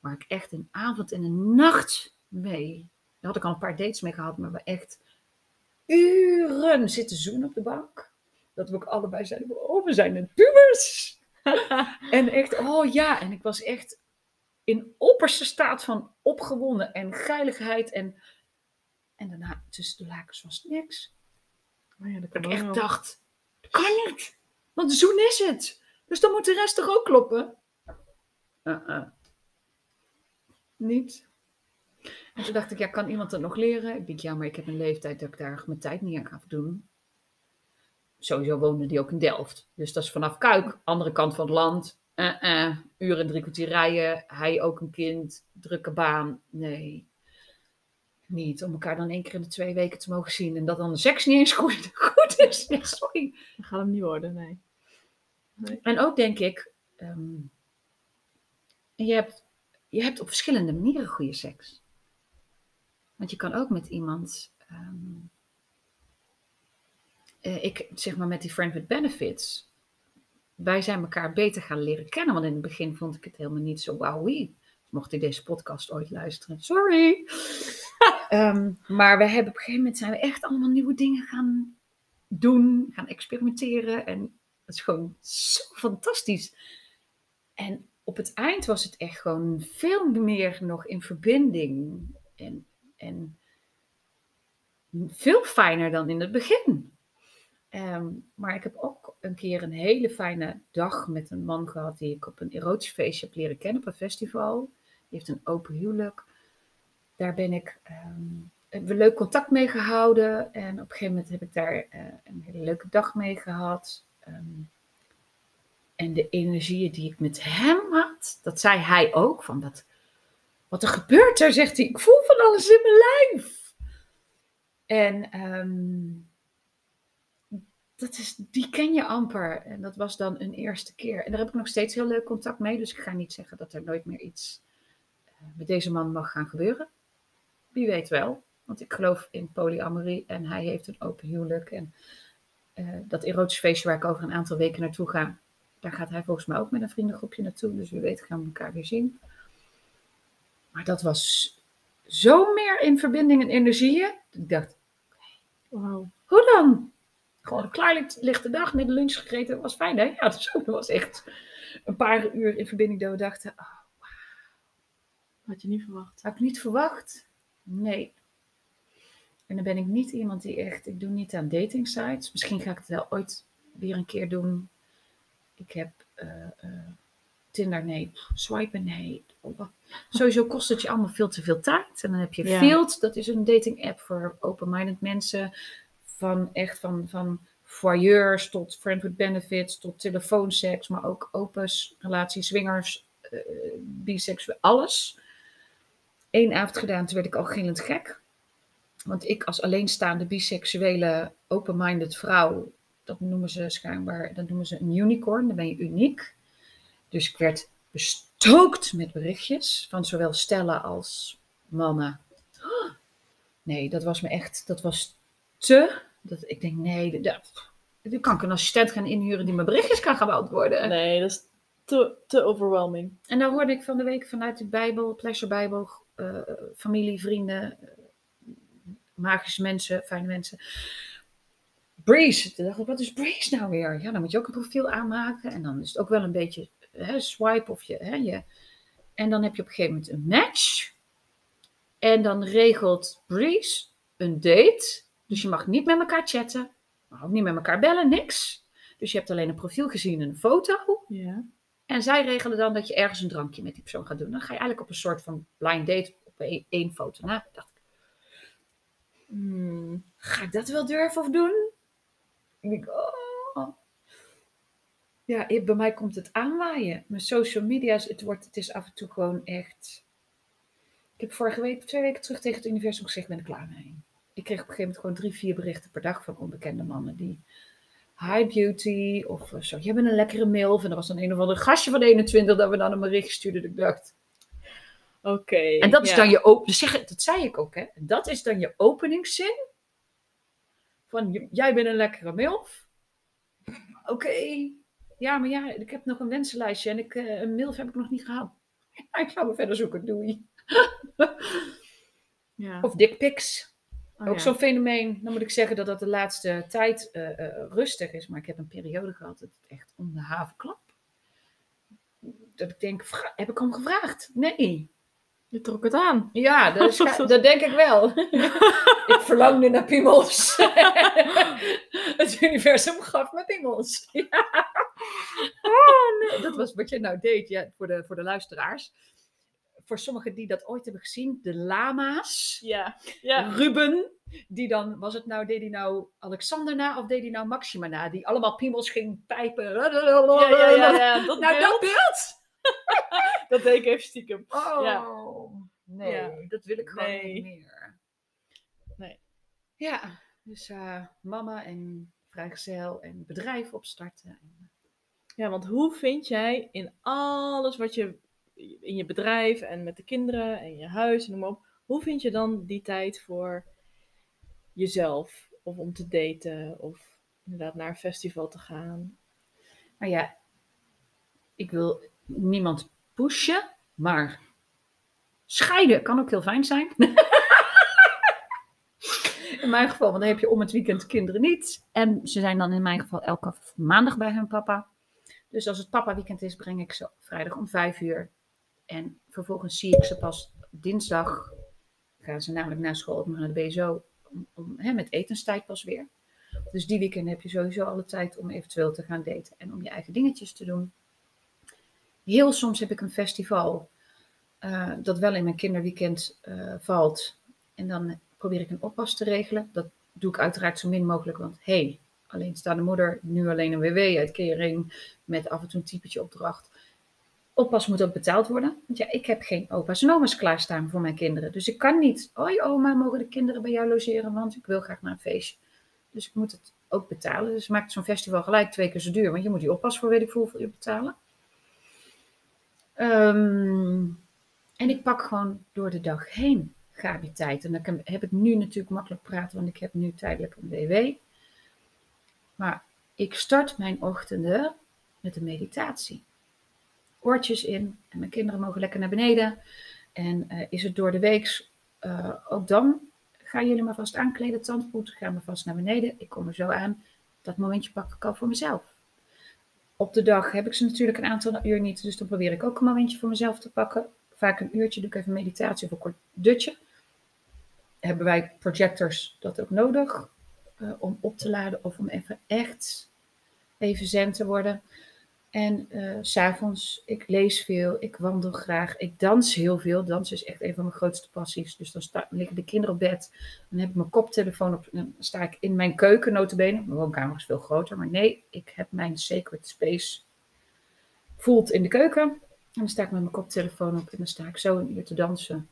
Waar ik echt een avond en een nacht mee daar had ik al een paar dates mee gehad, maar we echt uren zitten zoenen op de bank. Dat we ook allebei zeiden, oh, we zijn een pubers. en echt, oh ja, en ik was echt in opperste staat van opgewonden en geiligheid. En, en daarna, tussen de lakens was niks. Oh ja, dat kan ik echt dacht, dat kan niet. Want zoen is het. Dus dan moet de rest toch ook kloppen? Uh-uh. Niet. En toen dacht ik, ja, kan iemand dat nog leren? Ik denk, ja, maar ik heb een leeftijd dat ik daar mijn tijd niet aan ga doen. Sowieso woonde die ook in Delft. Dus dat is vanaf Kuik, andere kant van het land. Uh -uh. Uren en drie kwartier rijden. Hij ook een kind, drukke baan. Nee. Niet om elkaar dan één keer in de twee weken te mogen zien. En dat dan de seks niet eens goed, goed is. Ja, sorry. Dat gaat hem niet worden, nee. En ook denk ik, ehm, je, hebt, je hebt op verschillende manieren goede seks. Want je kan ook met iemand, ehm, eh, ik zeg maar met die friend with benefits, wij zijn elkaar beter gaan leren kennen. Want in het begin vond ik het helemaal niet zo wauwie. Mocht hij deze podcast ooit luisteren, sorry. Ehm, maar we hebben op een gegeven moment zijn we echt allemaal nieuwe dingen gaan doen, gaan experimenteren. En het is gewoon zo fantastisch. En op het eind was het echt gewoon veel meer nog in verbinding. En, en veel fijner dan in het begin. Ehm, maar ik heb ook een keer een hele fijne dag met een man gehad die ik op een erotisch feestje heb leren kennen op een festival. Die heeft een open huwelijk. Daar ben ik, we leuk contact mee gehouden. En op een gegeven moment heb ik daar eh, een hele leuke dag mee gehad. Ehm, en de energieën die ik met hem had, dat zei hij ook. Van dat, wat er gebeurt er, zegt hij. Ik voel van alles in mijn lijf. En ehm, dat is, die ken je amper. En dat was dan een eerste keer. En daar heb ik nog steeds heel leuk contact mee. Dus ik ga niet zeggen dat er nooit meer iets eh, met deze man mag gaan gebeuren. Wie weet wel. Want ik geloof in polyamorie en hij heeft een open huwelijk. En eh, dat erotisch feestje waar ik over een aantal weken naartoe ga, daar gaat hij volgens mij ook met een vriendengroepje naartoe. Dus wie weet gaan we elkaar weer zien. Maar dat was zo meer in verbinding en energieën. dat Ik dacht, Wauw. hoe dan? Gewoon een klaarlichte dag met lunch gegeten. was fijn, hè? Ja, dat was, dat echt een paar uur in verbinding dat we dachten, oh, Had je niet verwacht. had ik niet verwacht. Nee. En dan ben ik niet iemand die echt, ik doe niet aan dating sites. Misschien ga ik het wel ooit weer een keer doen. Ik heb eh, eh, Tinder, nee. Swipen, nee. Sowieso kost het je allemaal veel te veel tijd. En dan heb je Ja. Field, dat is een dating app voor open-minded mensen. Van echt van, van voyeurs tot friend with benefits, tot telefoonseks, maar ook open s- relaties, swingers, eh biseksueel, alles. Eén avond gedaan, toen werd ik al gillend gek. Want ik als alleenstaande biseksuele open-minded vrouw, dat noemen ze schijnbaar, dat noemen ze een unicorn, dan ben je uniek. Dus ik werd bestookt met berichtjes van zowel stellen als mannen. Oh, Nee, dat was me echt, dat was te, dat, ik denk nee, dat, dan kan ik een assistent gaan inhuren die mijn berichtjes kan gaan beantwoorden. Nee, dat is te, te overwhelming. En dan hoorde ik van de week vanuit de Bijbel, Pleasure Bijbel, eh, familie, vrienden, eh, magische mensen, fijne mensen. Breeze. Toen dacht ik, wat is Breeze nou weer? Ja, dan moet je ook een profiel aanmaken. En dan is het ook wel een beetje hè, swipe of je, hè, je. En dan heb je op een gegeven moment een match. En dan regelt Breeze een date. Dus je mag niet met elkaar chatten. Maar ook niet met elkaar bellen, niks. Dus je hebt alleen een profiel gezien en een foto. Ja. En zij regelen dan dat je ergens een drankje met die persoon gaat doen. Dan ga je eigenlijk op een soort van blind date op één, foto na. Dacht ik, Hmm. ga ik dat wel durven of doen? Ik denk, oh. Ja, ik- bij mij komt het aanwaaien. Mijn social media, het, wordt, het is af en toe gewoon echt... Ik heb vorige week, twee weken terug tegen het universum gezegd, ik ben er klaar mee. Ik kreeg op een gegeven moment gewoon drie, vier berichten per dag van onbekende mannen die... Hi beauty, of eh, zo, jij bent een lekkere mail. En er was dan een of ander gastje van 21 dat we dan een bericht stuurden. Dat ik dacht, Oké. en dat is ja. dan je open, dat zei ik ook, hè? Dat is dan je openingszin. Van jij bent een lekkere milf. Oké. Ja, maar ja, ik heb nog een wensenlijstje en ik, eh, een milf heb ik nog niet gehaald. ik ga me verder zoeken, doei. Ja. Of dickpics. Oh, ook ja. zo'n fenomeen. Dan moet ik zeggen dat dat de laatste tijd eh, eh, rustig is. Maar ik heb een periode gehad dat het echt om de haven klap. Dat ik denk, heb ik hem gevraagd? Nee. Je trok het aan. Ja, dat, is, dat denk ik wel. ik verlangde naar piemels. het universum gaf me piemels. Ja. Nee. Dat was wat je nou deed ja, voor, de, voor de luisteraars. Voor sommigen die dat ooit hebben gezien, de lama's. Ja. Ja. Ruben, die dan, was het nou, deed hij nou Alexander na of deed hij nou Maxima na? Die allemaal piemels ging pijpen. Ja, ja, ja, ja. Dat Nou, dat beeld, beeld! dat deed ik even stiekem. Oh, Ja. nee, Ja. dat wil ik gewoon Nee. niet meer. Nee. Ja, dus eh, mama en vrijgezel en bedrijf opstarten. Ja, want hoe vind jij in alles wat je in je bedrijf en met de kinderen en je huis en noem maar op, hoe vind je dan die tijd voor jezelf of om te daten of inderdaad naar een festival te gaan? maar ja, ik wil niemand pushen, maar scheiden kan ook heel fijn zijn. in mijn geval, want dan heb je om het weekend kinderen niet. En ze zijn dan in mijn geval elke maandag bij hun papa. Dus als het papa weekend is, breng ik ze vrijdag om vijf uur. En vervolgens zie ik ze pas dinsdag. Gaan ze namelijk naar school of naar de BSO. Om, hè, met etenstijd pas weer. Dus die weekend heb je sowieso alle tijd om eventueel te gaan daten. En om je eigen dingetjes te doen. Heel soms heb ik een festival. eh, dat wel in mijn kinderweekend eh, valt. En dan probeer ik een oppas te regelen. Dat doe ik uiteraard zo min mogelijk. Want hey, alleenstaande moeder. Nu alleen een WW-uitkering. Met af en toe een typetje opdracht oppas moet ook betaald worden. Want ja, ik heb geen opa's en oma's klaarstaan voor mijn kinderen. Dus ik kan niet, hoi oma, mogen de kinderen bij jou logeren? Want ik wil graag naar een feestje. Dus ik moet het ook betalen. Dus maakt zo'n festival gelijk twee keer zo duur. Want je moet die oppas voor weet ik veel hoeveel uur betalen. Ehm, en ik pak gewoon door de dag heen Gabi tijd. En dan heb ik nu natuurlijk makkelijk praten, want ik heb nu tijdelijk een WW. Maar ik start mijn ochtenden met een meditatie oortjes in. En mijn kinderen mogen lekker naar beneden. En eh, is het door de week, eh, ook dan gaan jullie maar vast aankleden, tandpoet, gaan maar vast naar beneden. Ik kom er zo aan. Dat momentje pak ik al voor mezelf. Op de dag heb ik ze natuurlijk een aantal uur niet, dus dan probeer ik ook een momentje voor mezelf te pakken. Vaak een uurtje doe ik even meditatie of een kort dutje. Hebben wij projectors dat ook nodig eh, om op te laden of om even echt even zen te worden. En eh, s s'avonds, ik lees veel, ik wandel graag, ik dans heel veel. Dansen is echt een van mijn grootste passies. Dus dan sta, liggen de kinderen op bed, dan heb ik mijn koptelefoon op, dan sta ik in mijn keuken, notabene. Mijn woonkamer is veel groter, maar nee, ik heb mijn sacred space voelt in de keuken. En dan sta ik met mijn koptelefoon op en dan sta ik zo een uur te dansen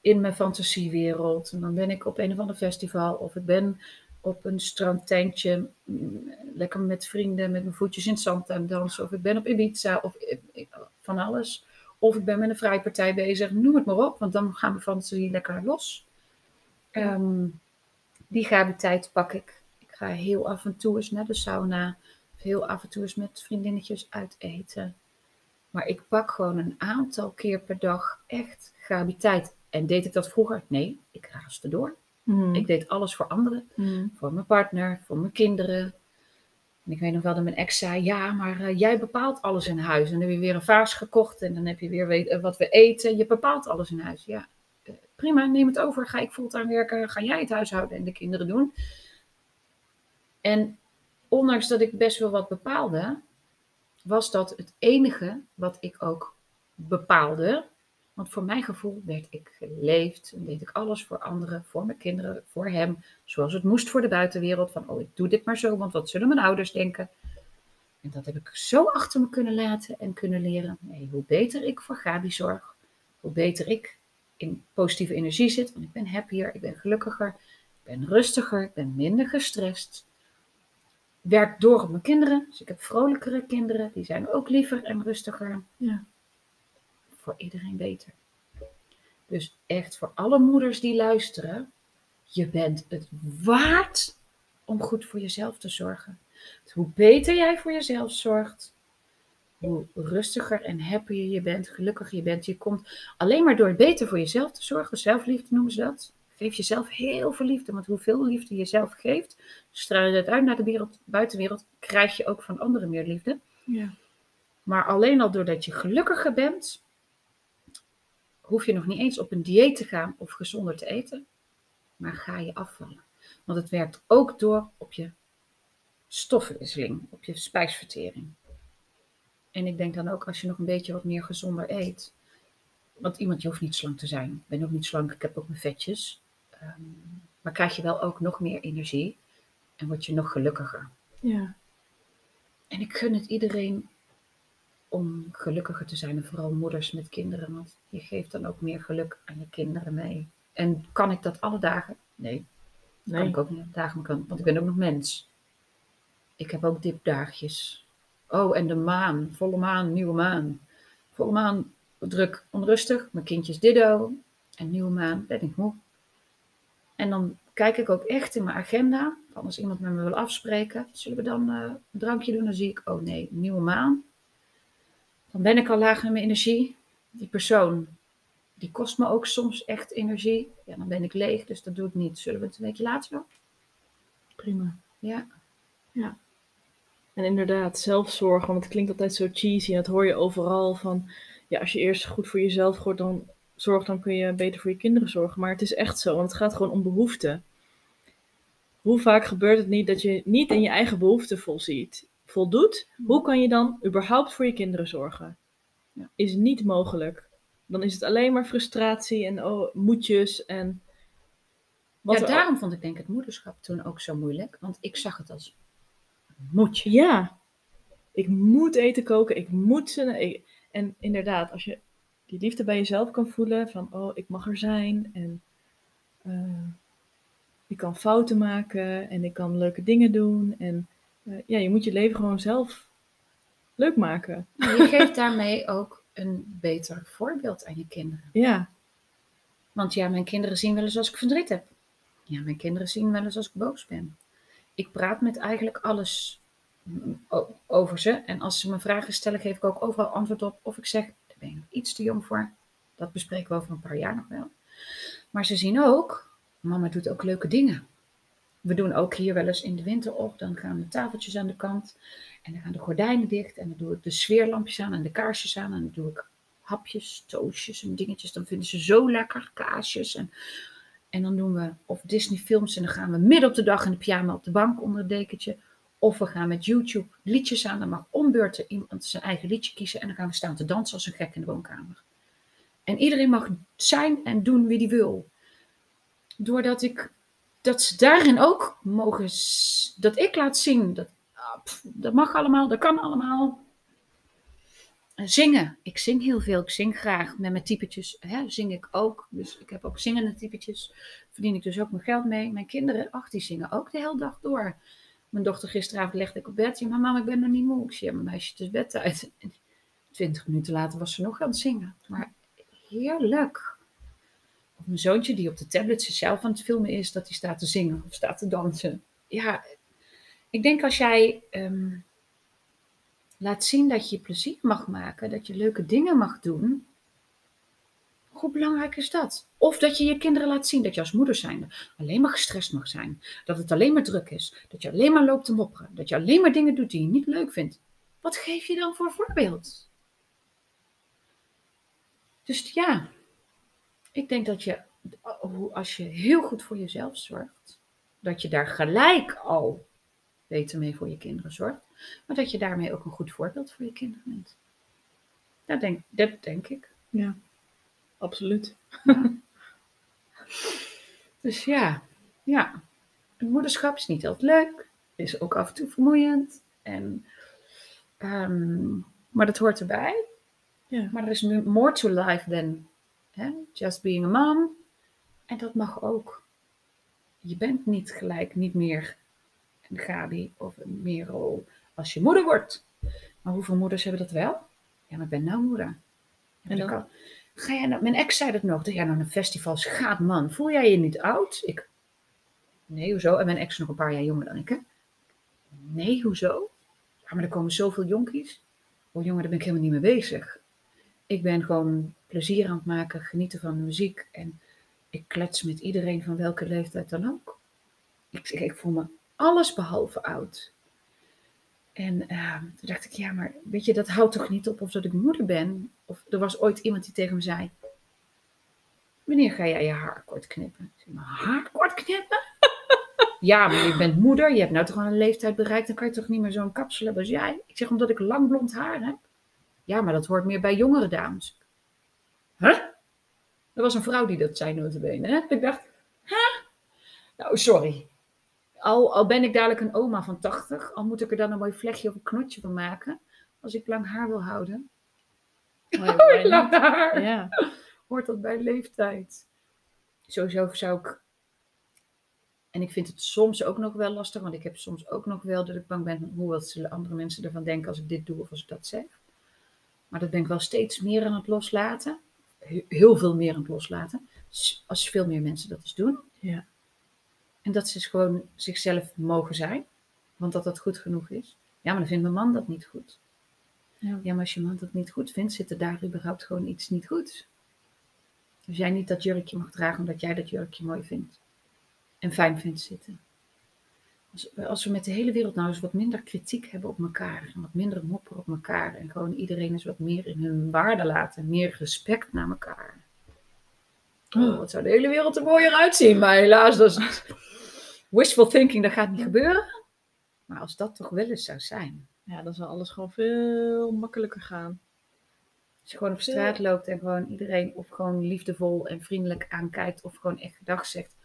in mijn fantasiewereld. En dan ben ik op een of ander festival of ik ben op een strandtentje, mm, lekker met vrienden, met mijn voetjes in het zand aan dansen. Of ik ben op Ibiza, of ik- ik- van alles. Of ik ben met een vrijpartij bezig, noem het maar op, want dan gaan we fantasie lekker los. Ehm, die tijd pak ik. Ik ga heel af en toe eens naar de sauna. Heel af en toe eens met vriendinnetjes uit eten. Maar ik pak gewoon een aantal keer per dag echt tijd. En deed ik dat vroeger? Nee, ik raaste door. Ik deed alles voor anderen. Mm. Voor mijn partner, voor mijn kinderen. En ik weet nog wel dat mijn ex zei: Ja, maar eh, jij bepaalt alles in huis. En dan heb je weer een vaas gekocht en dan heb je weer weet, eh, wat we eten. Je bepaalt alles in huis. Ja, eh, prima, neem het over. Ga ik fulltime werken? Ga jij het huishouden en de kinderen doen? En ondanks dat ik best wel wat bepaalde, was dat het enige wat ik ook bepaalde. Want voor mijn gevoel werd ik geleefd en deed ik alles voor anderen, voor mijn kinderen, voor hem, zoals het moest voor de buitenwereld. Van, oh, ik doe dit maar zo, want wat zullen mijn ouders denken? En dat heb ik zo achter me kunnen laten en kunnen leren. Nee, hoe beter ik voor Gabi zorg, hoe beter ik in positieve energie zit. Want ik ben happier, ik ben gelukkiger, ik ben rustiger, ik ben minder gestrest. Werk door op mijn kinderen. Dus ik heb vrolijkere kinderen, die zijn ook liever en rustiger. Ja. Voor iedereen beter. Dus echt voor alle moeders die luisteren, je bent het waard om goed voor jezelf te zorgen. Hoe beter jij voor jezelf zorgt, hoe rustiger en happier je bent, gelukkiger je bent. Je komt alleen maar door beter voor jezelf te zorgen, zelfliefde noemen ze dat. Geef jezelf heel veel liefde, want hoeveel liefde je zelf geeft, straal je het uit naar de wereld, buitenwereld, krijg je ook van anderen meer liefde. Ja. Maar alleen al doordat je gelukkiger bent, hoef je nog niet eens op een dieet te gaan of gezonder te eten, maar ga je afvallen. Want het werkt ook door op je stoffenwisseling, op je spijsvertering. En ik denk dan ook als je nog een beetje wat meer gezonder eet. Want iemand, je hoeft niet slank te zijn. Ik ben ook niet slank, ik heb ook mijn vetjes. Ehm, maar krijg je wel ook nog meer energie en word je nog gelukkiger. Ja. En ik gun het iedereen om gelukkiger te zijn. En vooral moeders met kinderen. Want je geeft dan ook meer geluk aan je kinderen mee. En kan ik dat alle dagen? Nee. Kan ik ook niet alle dagen, kan- want ik ben ook nog mens. Ik heb ook dipdaagjes. Oh, en de maan. Volle maan, nieuwe maan. Volle maan, druk, onrustig. Mijn kindjes ditto. En nieuwe maan, ben ik moe. En dan kijk ik ook echt in mijn agenda. Als iemand met me wil afspreken. Zullen we dan eh, een drankje doen? Dan zie ik, oh nee, nieuwe maan. Dan ben ik al laag in mijn energie. Die persoon, die kost me ook soms echt energie. Ja, dan ben ik leeg, dus dat doe ik niet. Zullen we het een weekje later doen? Prima. Ja. En inderdaad, zelfzorg, want het klinkt altijd zo cheesy en dat hoor je overal van, ja, als je eerst goed voor jezelf gooit, dan zorgt, dan kun je beter voor je kinderen zorgen. Maar het is echt zo, want het gaat gewoon om behoeften. Hoe vaak gebeurt het niet dat je niet in je eigen behoeften volziet, voldoet? Hoe kan je dan überhaupt voor je kinderen zorgen? Ja. Is niet mogelijk. Dan is het alleen maar frustratie en oh, moedjes en... Wat ja, daarom vond ik denk het moederschap toen ook zo moeilijk. Want ik zag het als moedje. Ja, ik moet eten koken, ik moet ze. En inderdaad, als je die liefde bij jezelf kan voelen, van oh, ik mag er zijn en eh, ik kan fouten maken en ik kan leuke dingen doen. En ja, je moet je leven gewoon zelf leuk maken. Je geeft daarmee ook een beter voorbeeld aan je kinderen. Ja, Want ja, mijn kinderen zien wel eens als ik verdriet heb. Ja, mijn kinderen zien wel eens als ik boos ben. Ik praat met eigenlijk alles mm, o- over ze. En als ze me vragen stellen, geef ik ook overal antwoord op. Of ik zeg, daar ben je nog iets te jong voor. Dat bespreken we over een paar jaar nog wel. Maar ze zien ook, mama doet ook leuke dingen. We doen ook hier wel eens in de winter op. Dan gaan de tafeltjes aan de kant. En dan gaan de gordijnen dicht. En dan doe ik de sfeerlampjes aan en de kaarsjes aan. En dan doe ik hapjes, toastjes en dingetjes. Dan vinden ze zo lekker, kaasjes. En, en dan doen we of Disney films. En dan gaan we midden op de dag in de pyjama op de bank onder het dekentje. Of we gaan met YouTube liedjes aan. Dan mag ombeurten iemand zijn eigen liedje kiezen. En dan gaan we staan te dansen als een gek in de woonkamer. En iedereen mag zijn en doen wie die wil. Doordat ik, dat ze daarin ook mogen, dat ik laat zien. Dat, ah, dat mag allemaal, dat kan allemaal. En Zingen. Ik zing heel veel. Ik zing graag. Met mijn typetjes hè, zing ik ook. Dus ik heb ook zingende typetjes. Verdien ik dus ook mijn geld mee. Mijn kinderen, ach, die zingen ook de hele dag door. Mijn dochter gisteravond legde ik op bed. Ja, maar mama, ik ben nog niet moe. Ik zei, ja, mijn meisje, het is bedtijd. En twintig minuten later was ze nog aan het zingen. Maar heerlijk. Mijn zoontje die op de tablet zichzelf aan het filmen is. Dat hij staat te zingen of staat te dansen. Ja, ik denk als jij... ehm, laat zien dat je plezier mag maken, dat je leuke dingen mag doen. Hoe belangrijk is dat? Of dat je je kinderen laat zien dat je als moeder zijnde alleen maar gestrest mag zijn. Dat het alleen maar druk is. Dat je alleen maar loopt te mopperen. Dat je alleen maar dingen doet die je niet leuk vindt. Wat geef je dan voor voorbeeld? Dus ja, ik denk dat je, als je heel goed voor jezelf zorgt, dat je daar gelijk al beter mee voor je kinderen zorgt. Maar dat je daarmee ook een goed voorbeeld voor je kinderen bent. Dat denk, dat denk ik. Ja, absoluut. Dus ja, ja. Het moederschap is niet altijd leuk. Is ook af en toe vermoeiend. En, ehm, maar dat hoort erbij. Ja. Maar er is more to life than hè, just being a mom. En dat mag ook. Je bent niet gelijk niet meer een Gabi of een Merel als je moeder wordt. Maar hoeveel moeders hebben dat wel? Ja, maar ik ben nou moeder. En dan? kan- Ga jij nou, mijn ex zei dat nog, dat jij naar een festival gaat, man. Voel jij je niet oud? Ik, nee, hoezo? En mijn ex nog een paar jaar jonger dan ik, hè? Nee, hoezo? Ja, maar er komen zoveel jonkies. Oh jongen, daar ben ik helemaal niet mee bezig. Ik ben gewoon plezier aan het maken, genieten van muziek. En ik klets met iedereen van welke leeftijd dan ook. Ik, ik voel me alles behalve oud. En ehm, toen dacht ik, ja, maar weet je, dat houdt toch niet op of dat ik moeder ben? Of er was ooit iemand die tegen me zei, wanneer ga jij je haar kort knippen? Ik zeg, mijn haar kort knippen? ja, maar je bent moeder, je hebt nou toch al een leeftijd bereikt, dan kan je toch niet meer zo'n kapsel hebben als jij? Ik zeg, omdat ik lang blond haar heb. Ja, maar dat hoort meer bij jongere dames. Huh? Er was een vrouw die dat zei, notabene. Hè? Ik dacht, huh? Nou, sorry. Al, al ben ik dadelijk een oma van 80, al moet ik er dan een mooi vlechtje of een knotje van maken. Als ik lang haar wil houden. Maar wij Lang haar. Ja. Hoort dat bij leeftijd? Sowieso zou ik. En ik vind het soms ook nog wel lastig, want ik heb soms ook nog wel dat ik bang ben hoe wat zullen andere mensen ervan denken als ik dit doe of als ik dat zeg. Maar dat ben ik wel steeds meer aan het loslaten. He- Heel veel meer aan het loslaten. S- Als veel meer mensen dat eens doen. Ja. En dat ze dus gewoon zichzelf mogen zijn. Want dat dat goed genoeg is. Ja, maar dan vindt mijn man dat niet goed. Ja. Ja, maar als je man dat niet goed vindt, zit er daar überhaupt gewoon iets niet goed. Als jij niet dat jurkje mag dragen omdat jij dat jurkje mooi vindt. En fijn vindt zitten. Als, als we met de hele wereld nou eens wat minder kritiek hebben op elkaar. En wat minder mopper op elkaar. En gewoon iedereen eens wat meer in hun waarde laten. Meer respect naar elkaar. Oh, wat zou de hele wereld er mooier uitzien. Maar helaas, dat is wishful thinking. Dat gaat niet gebeuren. Maar als dat toch wel eens zou zijn. ja, dan zal alles gewoon veel makkelijker gaan. Als je gewoon op straat loopt en gewoon iedereen of gewoon liefdevol en vriendelijk aankijkt of gewoon echt gedag zegt.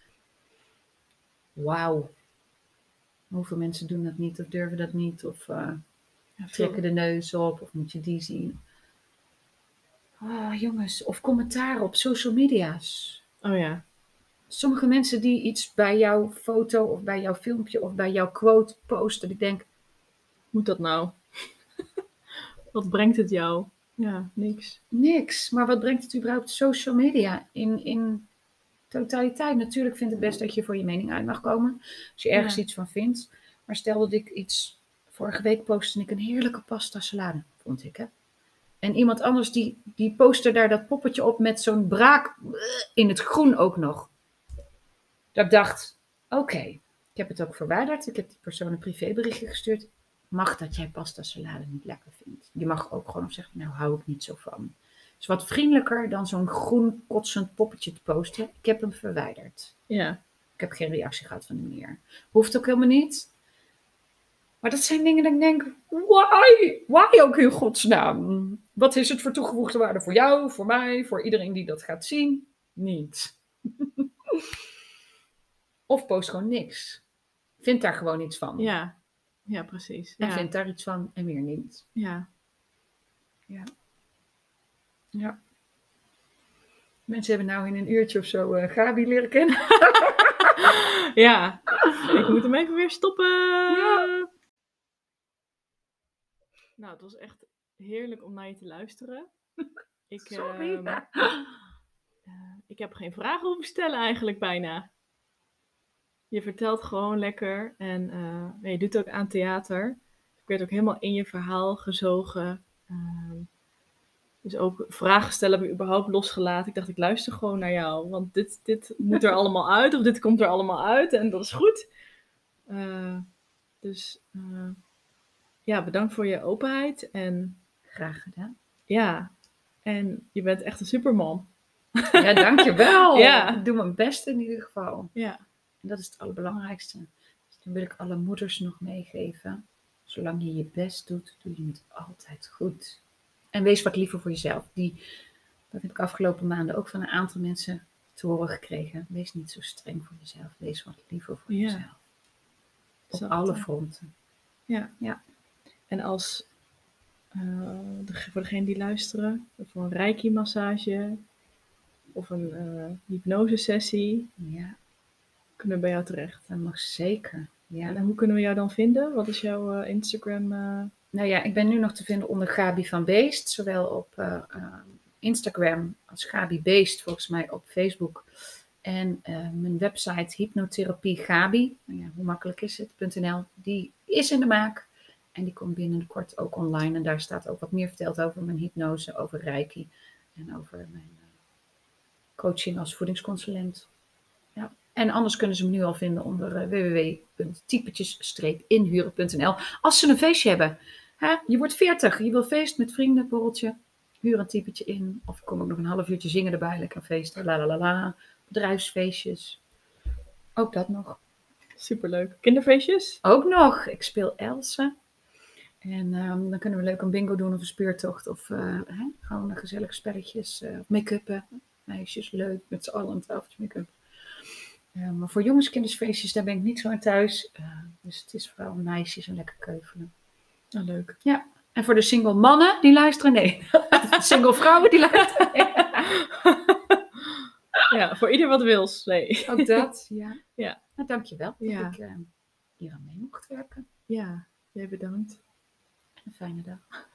Wauw. Hoeveel mensen doen dat niet of durven dat niet of eh, Ja, trekken de neus op of moet je die zien. Oh jongens, of commentaar op social media's. Oh ja. Sommige mensen die iets bij jouw foto of bij jouw filmpje of bij jouw quote posten. Ik denk, Moet dat nou? Wat brengt het jou? Ja, niks. Niks. Maar wat brengt het überhaupt social media in, in totaliteit? Natuurlijk vind ik het best dat je voor je mening uit mag komen. Als je ergens Ja. iets van vindt. Maar stel dat ik iets... Vorige week postte ik een heerlijke pasta salade, vond ik hè. En iemand anders die, die postte daar dat poppetje op met zo'n braak in het groen ook nog. Dat ik dacht, oké, ik heb het ook verwijderd. Ik heb die persoon een privéberichtje gestuurd. Mag dat jij pasta salade niet lekker vindt? Je mag ook gewoon zeggen, nou hou ik niet zo van. Is wat vriendelijker dan zo'n groen kotsend poppetje te posten. Ik heb hem verwijderd. Ja. Ik heb geen reactie gehad van de meneer. Hoeft ook helemaal niet. Maar dat zijn dingen dat ik denk, why? Why ook in godsnaam? Wat is het voor toegevoegde waarde voor jou, voor mij, voor iedereen die dat gaat zien? Niet. of post gewoon niks. Vind daar gewoon iets van. Ja. Ja, precies. En Ja. vind daar iets van en meer niet. ja. Ja. Mensen hebben nou in een uurtje of zo eh, Gabi leren kennen. ja. Ik moet hem even weer stoppen. Ja. Nou, het was echt heerlijk om naar je te luisteren. Ik, Sorry. ehm, eh, ik heb geen vragen hoeven stellen eigenlijk bijna. Je vertelt gewoon lekker en eh, je doet ook aan theater. Ik werd ook helemaal in je verhaal gezogen. Ehm, dus ook vragen stellen heb ik überhaupt losgelaten. Ik dacht, ik luister gewoon naar jou. Want dit, dit moet er allemaal uit of dit komt er allemaal uit en dat is goed. Eh, dus eh, ja, bedankt voor je openheid. En Graag gedaan. ja, en je bent echt een superman. Ja, dankjewel. Ja. Ik doe mijn best in ieder geval. Ja, En dat is het allerbelangrijkste. Dus Dan wil ik alle moeders nog meegeven. Zolang je je best doet, doe je het altijd goed. En wees wat liever voor jezelf. Die, dat heb ik afgelopen maanden ook van een aantal mensen te horen gekregen. Wees niet zo streng voor jezelf. Wees wat liever voor Ja. jezelf. Op alle fronten. Ja. Ja. En als, eh, voor degenen die luisteren, voor een reiki-massage of een eh hypnosesessie, Ja, kunnen we bij jou terecht. dat mag zeker. Ja. En hoe kunnen we jou dan vinden? Wat is jouw eh, Instagram? Nou ja, ik ben nu nog te vinden onder Gabi van Beest. Zowel op eh, eh, Instagram als Gabi Beest, volgens mij op Facebook. En eh, mijn website Hypnotherapie Gabi, nou ja, hoe makkelijk is het.nl, die is in de maak. En die komt binnenkort ook online. En daar staat ook wat meer verteld over mijn hypnose, over Reiki en over mijn coaching als voedingsconsulent. Ja. En anders kunnen ze me nu al vinden onder www.typetjes-inhuren.nl. Als ze een feestje hebben. Hè? Je wordt 40, je wil feest met vrienden, borreltje. Huur een typetje in. Of kom ook nog een half uurtje zingen erbij, lekker feesten. La la la la. Bedrijfsfeestjes. Ook dat nog. Superleuk. Kinderfeestjes? Ook nog. Ik speel Elsa. En ehm, dan kunnen we leuk een bingo doen of een speurtocht. Of eh, hè, gewoon een gezellige spelletjes. eh, make-uppen. Meisjes, leuk. Met z'n allen een tafeltje make-up. Eh, maar voor jongenskindersfeestjes, daar ben ik niet zo aan thuis. Eh, dus het is vooral meisjes en lekker keuvelen. Ah, leuk. En voor de single mannen die luisteren, nee. single vrouwen die luisteren, nee. Ja, voor ieder wat wils. Nee. Ook dat, ja. Ja. Nou, dankjewel dat Ja. ik eh, hier aan mee mocht werken. Ja, jij bedankt. Een fijne dag.